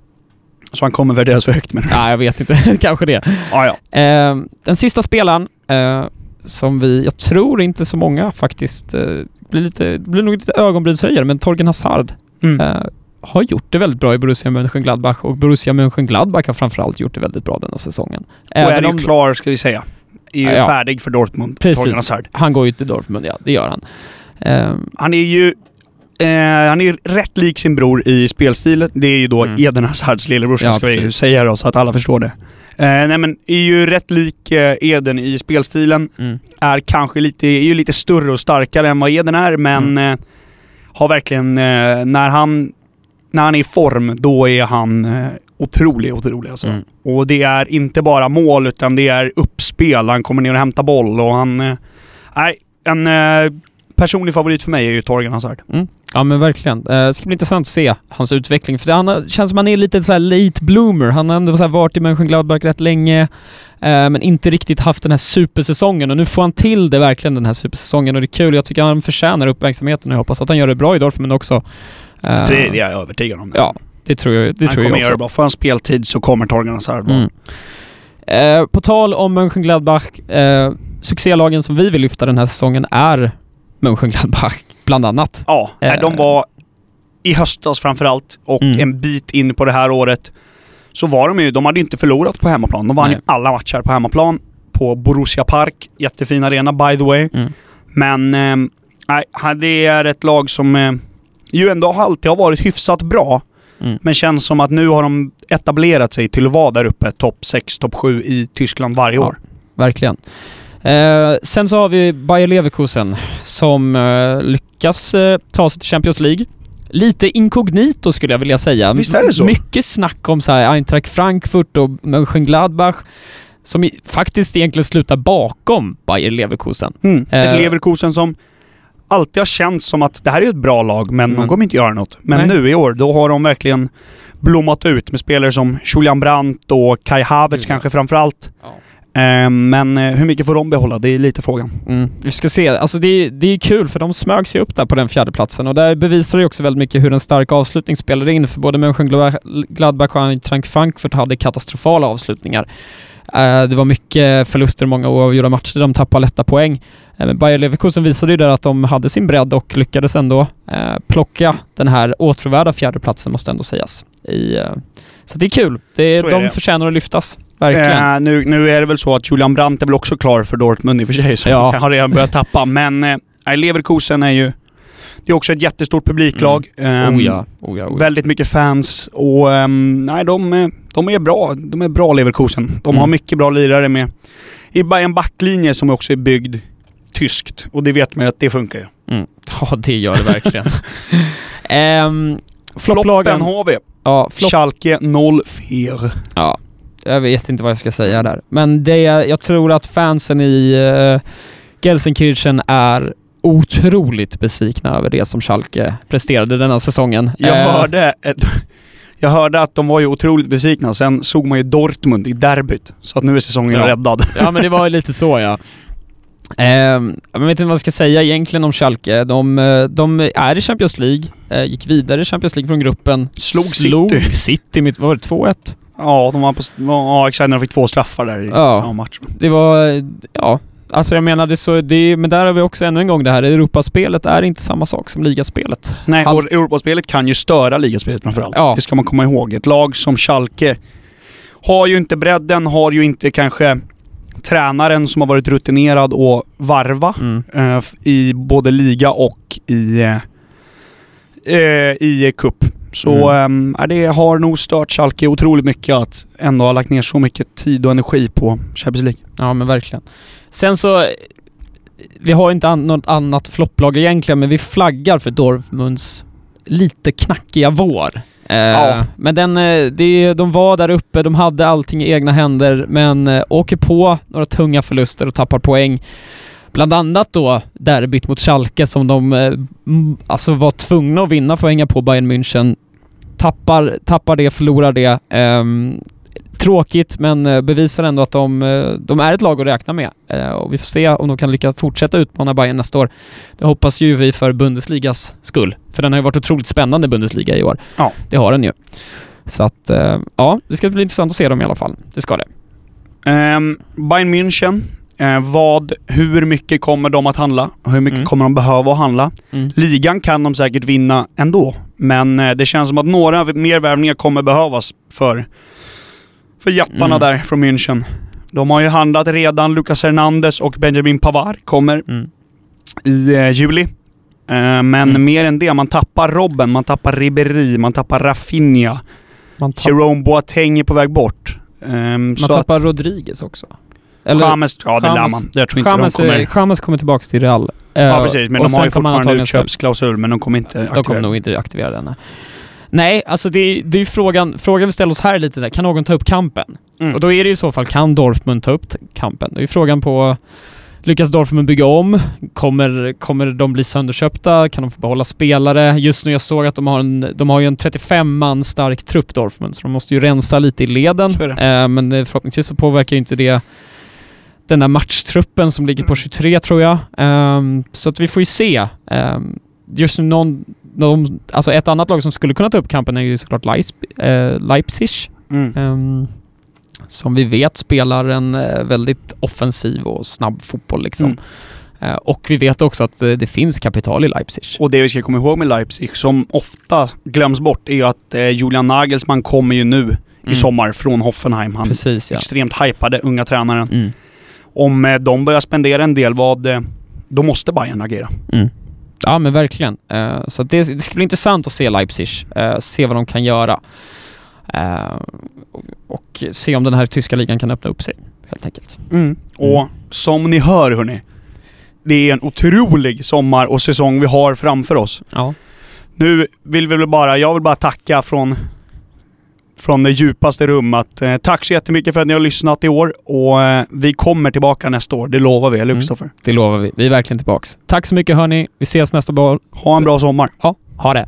Så han kommer värderas för högt med det. Ja, jag vet inte. *laughs* Kanske det. Ja, ja. Eh, den sista spelaren eh, som vi, jag tror inte så många faktiskt, eh, blir lite, blir nog lite ögonbrynshöjare, men Torgen Hazard Mm. eh, har gjort det väldigt bra i Borussia Mönchengladbach och Borussia Mönchengladbach har framförallt gjort det väldigt bra denna säsongen. och är ju klar, ska vi säga. Är ju Ja, färdig för Dortmund. Precis. Torgan Hazard. Han går ju till Dortmund, ja det gör han. Eh, Han är ju... Eh, han är rätt lik sin bror i spelstilen. Det är ju då Mm. Eden Hazards lillebrorsa, Ja, ska vi ju precis. säga då, så att alla förstår det. Eh, nej men, är ju rätt lik eh, Eden i spelstilen. mm. Är kanske lite, är ju lite större och starkare än vad Eden är, men Mm. eh, har verkligen, eh, när han när han är i form, då är han otrolig, otrolig alltså. Mm. Och det är inte bara mål, utan det är uppspel. Han kommer ner och hämtar boll och han... Nej, en personlig favorit för mig är ju Torgan Hazard. Ja men verkligen. Eh, Det ska bli intressant att se hans utveckling. För det han känns som han är lite så här late bloomer. Han har ändå så här varit i Mönchengladbach rätt länge, eh, men inte riktigt haft den här supersäsongen. Och nu får han till det verkligen, den här supersäsongen. Och det är kul. Jag tycker han förtjänar uppmärksamheten och jag hoppas att han gör det bra i Dortmund också. Eh, Det är jag övertygad om. Ja, det tror jag, det han tror jag kommer också. göra det bra. Får han speltid så kommer Torgan Hazard vara... Mm. Eh, på tal om Mönchengladbach, eh, succélagen som vi vill lyfta den här säsongen är Mönchengladbach, bland annat. Ja, nej, Eh. de var i höstas framförallt och Mm. en bit in på det här året så var de ju, de hade inte förlorat på hemmaplan. De vann ju alla matcher på hemmaplan på Borussia Park. Jättefin arena by the way. Mm. Men eh, det är ett lag som eh, ju ändå alltid har varit hyfsat bra. Mm. Men känns som att nu har de etablerat sig till att vara där uppe, topp 6, topp 7 i Tyskland varje Ja. år. Verkligen. Eh, sen så har vi Bayer Leverkusen som eh, lyckas eh, ta sig till Champions League. Lite inkognito skulle jag vilja säga. Visst är det så? Mycket snack om så här Eintracht Frankfurt och Mönchengladbach som i, faktiskt egentligen slutar bakom Bayer Leverkusen. Mm. Ett Eh. Leverkusen som alltid har känts som att det här är ett bra lag, men de Mm. kommer inte göra något. Men Nej. nu i år, då har de verkligen blommat ut med spelare som Julian Brandt och Kai Havertz Ja. kanske framförallt. Ja. Eh, men eh, hur mycket får de behålla? Det är lite frågan. Mm. Vi ska se. Alltså det, är- det är kul för de smög sig upp där på den fjärde platsen och där bevisar det också väldigt mycket hur en stark avslutning spelade in för både Mönchengladbach och Eintracht Frankfurt hade katastrofala avslutningar. Eh, det var mycket förluster, många oavgjorda matcher, de tappade lätta poäng. Eh, Men Bayer Leverkusen visade ju där att de hade sin bredd och lyckades ändå plocka den här åtråvärda fjärdeplatsen måste ändå sägas. I, så det är kul. Det, Så är de det. förtjänar att lyftas. Verkligen. Eh, nu, nu är det väl så att Julian Brandt är väl också klar för Dortmund i och för sig, så Ja. han har redan börjat tappa. Men eh, Leverkusen är ju... Det är också ett jättestort publiklag. Ehm, oh ja, oh ja, oh ja. Väldigt mycket fans och ehm, nej, de, eh, de är bra. De är bra Leverkusen. De Mm. har mycket bra lirare med i en backlinje som också är byggd tyskt. Och det vet man ju att det funkar ju. Mm. Ja, det gör det verkligen. um, *laughs* Flopplagen. har vi. Ja, flopp, Schalke 04. ja, jag vet inte vad jag ska säga där. Men det, jag tror att fansen i uh, Gelsenkirchen är otroligt besvikna över det som Schalke presterade denna säsongen. Jag, Eh, hörde ett, *laughs* jag hörde att de var ju otroligt besvikna. Sen såg man ju Dortmund i derbyt. Så att nu är säsongen Ja. räddad. Ja, men det var lite så ja. Ehm, jag vet inte vad jag ska säga egentligen om Schalke. De, eh, de är i Champions League, gick vidare i Champions League från gruppen. Slog Slog City. City med, vad var det, 2-1? Ja, de var på... Ja, exakt. när De fick två straffar där i Ja. samma match. Det var, ja, Alltså jag menar, det så, det, men där har vi också ännu en gång det här, Europaspelet är inte samma sak som ligaspelet. Nej, Halv- och Europaspelet kan ju störa ligaspelet framförallt. Ja. Det ska man komma ihåg. Ett lag som Schalke har ju inte bredden, har ju inte kanske tränaren som har varit rutinerad och varva Mm. eh, i både liga och i, eh, eh, i cup. Så Mm. eh, det har nog stört Schalke otroligt mycket att ändå ha lagt ner så mycket tid och energi på Champions League. Ja men verkligen. Sen så, vi har inte an- något annat flopplag egentligen, men vi flaggar för Dortmunds lite knackiga vår. Eh, Ja. Men den, eh, det, de var där uppe, de hade allting i egna händer, men eh, åker på några tunga förluster och tappar poäng. Bland annat då derbyt mot Schalke som de eh, alltså var tvungna att vinna för att hänga på Bayern München. Tappar, tappar det, förlorar det. Ehm, tråkigt, men eh, bevisar ändå att de, eh, de är ett lag att räkna med. Eh, Och vi får se om de kan lyckas fortsätta utmana Bayern nästa år. Det hoppas ju vi för Bundesligas skull. För den har ju varit otroligt spännande, Bundesliga, i år. Ja. Det har den ju. Så att, ja, det ska bli intressant att se dem i alla fall. Det ska det. Um, Bayern München, eh, vad, hur mycket kommer de att handla? Hur mycket Mm. kommer de behöva att handla? Mm. Ligan kan de säkert vinna ändå, men eh, det känns som att några mer värvningar kommer behövas för, för jättarna Mm. där från München. De har ju handlat redan, Lucas Hernandez och Benjamin Pavard kommer Mm. i eh, juli. Eh, men Mm. mer än det, man tappar Robben, man tappar Ribéry, man tappar Rafinha. Man, tapp, Jerome Boateng är på väg bort. Um, man tappar Rodriguez också. Eller, James, ja det lär man. Jag tror inte James, de kommer... James kommer tillbaka till Real. Eh, Ja precis, men de har ju fortfarande utköpsklausul men de kommer inte De kommer aktivera. nog inte aktivera den. Nej, alltså det, det är ju frågan, frågan vi ställer oss här är lite där, kan någon ta upp kampen? Mm. Och då är det ju i så fall, kan Dortmund ta upp kampen? Det är ju frågan på, lyckas Dortmund bygga om? Kommer, kommer de bli sönderköpta? Kan de få behålla spelare? Just nu jag såg att de har, en, de har ju en 35 man stark trupp Dortmund, så de måste ju rensa lite i leden. Eh, men eh, förhoppningsvis så påverkar ju inte det den där matchtruppen som ligger på 23 tror jag. Ehm, så att vi får ju se. Um, just någon, någon, alltså ett annat lag som skulle kunna ta upp kampen är ju såklart Leis, eh, Leipzig. Mm. ehm, som vi vet spelar en eh, väldigt offensiv och snabb fotboll liksom. Mm. Och vi vet också att eh, det finns kapital i Leipzig. Och det vi ska komma ihåg med Leipzig, som ofta glöms bort, är att Julian Nagelsmann kommer ju nu i Mm. sommar från Hoffenheim. Han Precis ja. extremt hypade unga tränaren. Mm. Om eh, de börjar spendera en del, vad, eh, då måste Bayern agera. Mm. Ja men verkligen. Eh, så det, det ska bli intressant att se Leipzig, se vad de kan göra. Och, se om den här tyska ligan kan öppna upp sig, helt enkelt. Och som ni hör hörni, det är en otrolig sommar och säsong vi har framför oss. Ja. Nu vill vi väl bara, jag vill bara tacka från, från det djupaste rummet. Eh, tack så jättemycket för att ni har lyssnat i år och eh, vi kommer tillbaka nästa år, det lovar vi, eller hur Mm. Det lovar vi. Vi är verkligen tillbaks. Tack så mycket hörni. Vi ses nästa boll. Ha en bra sommar. Ja, ha det.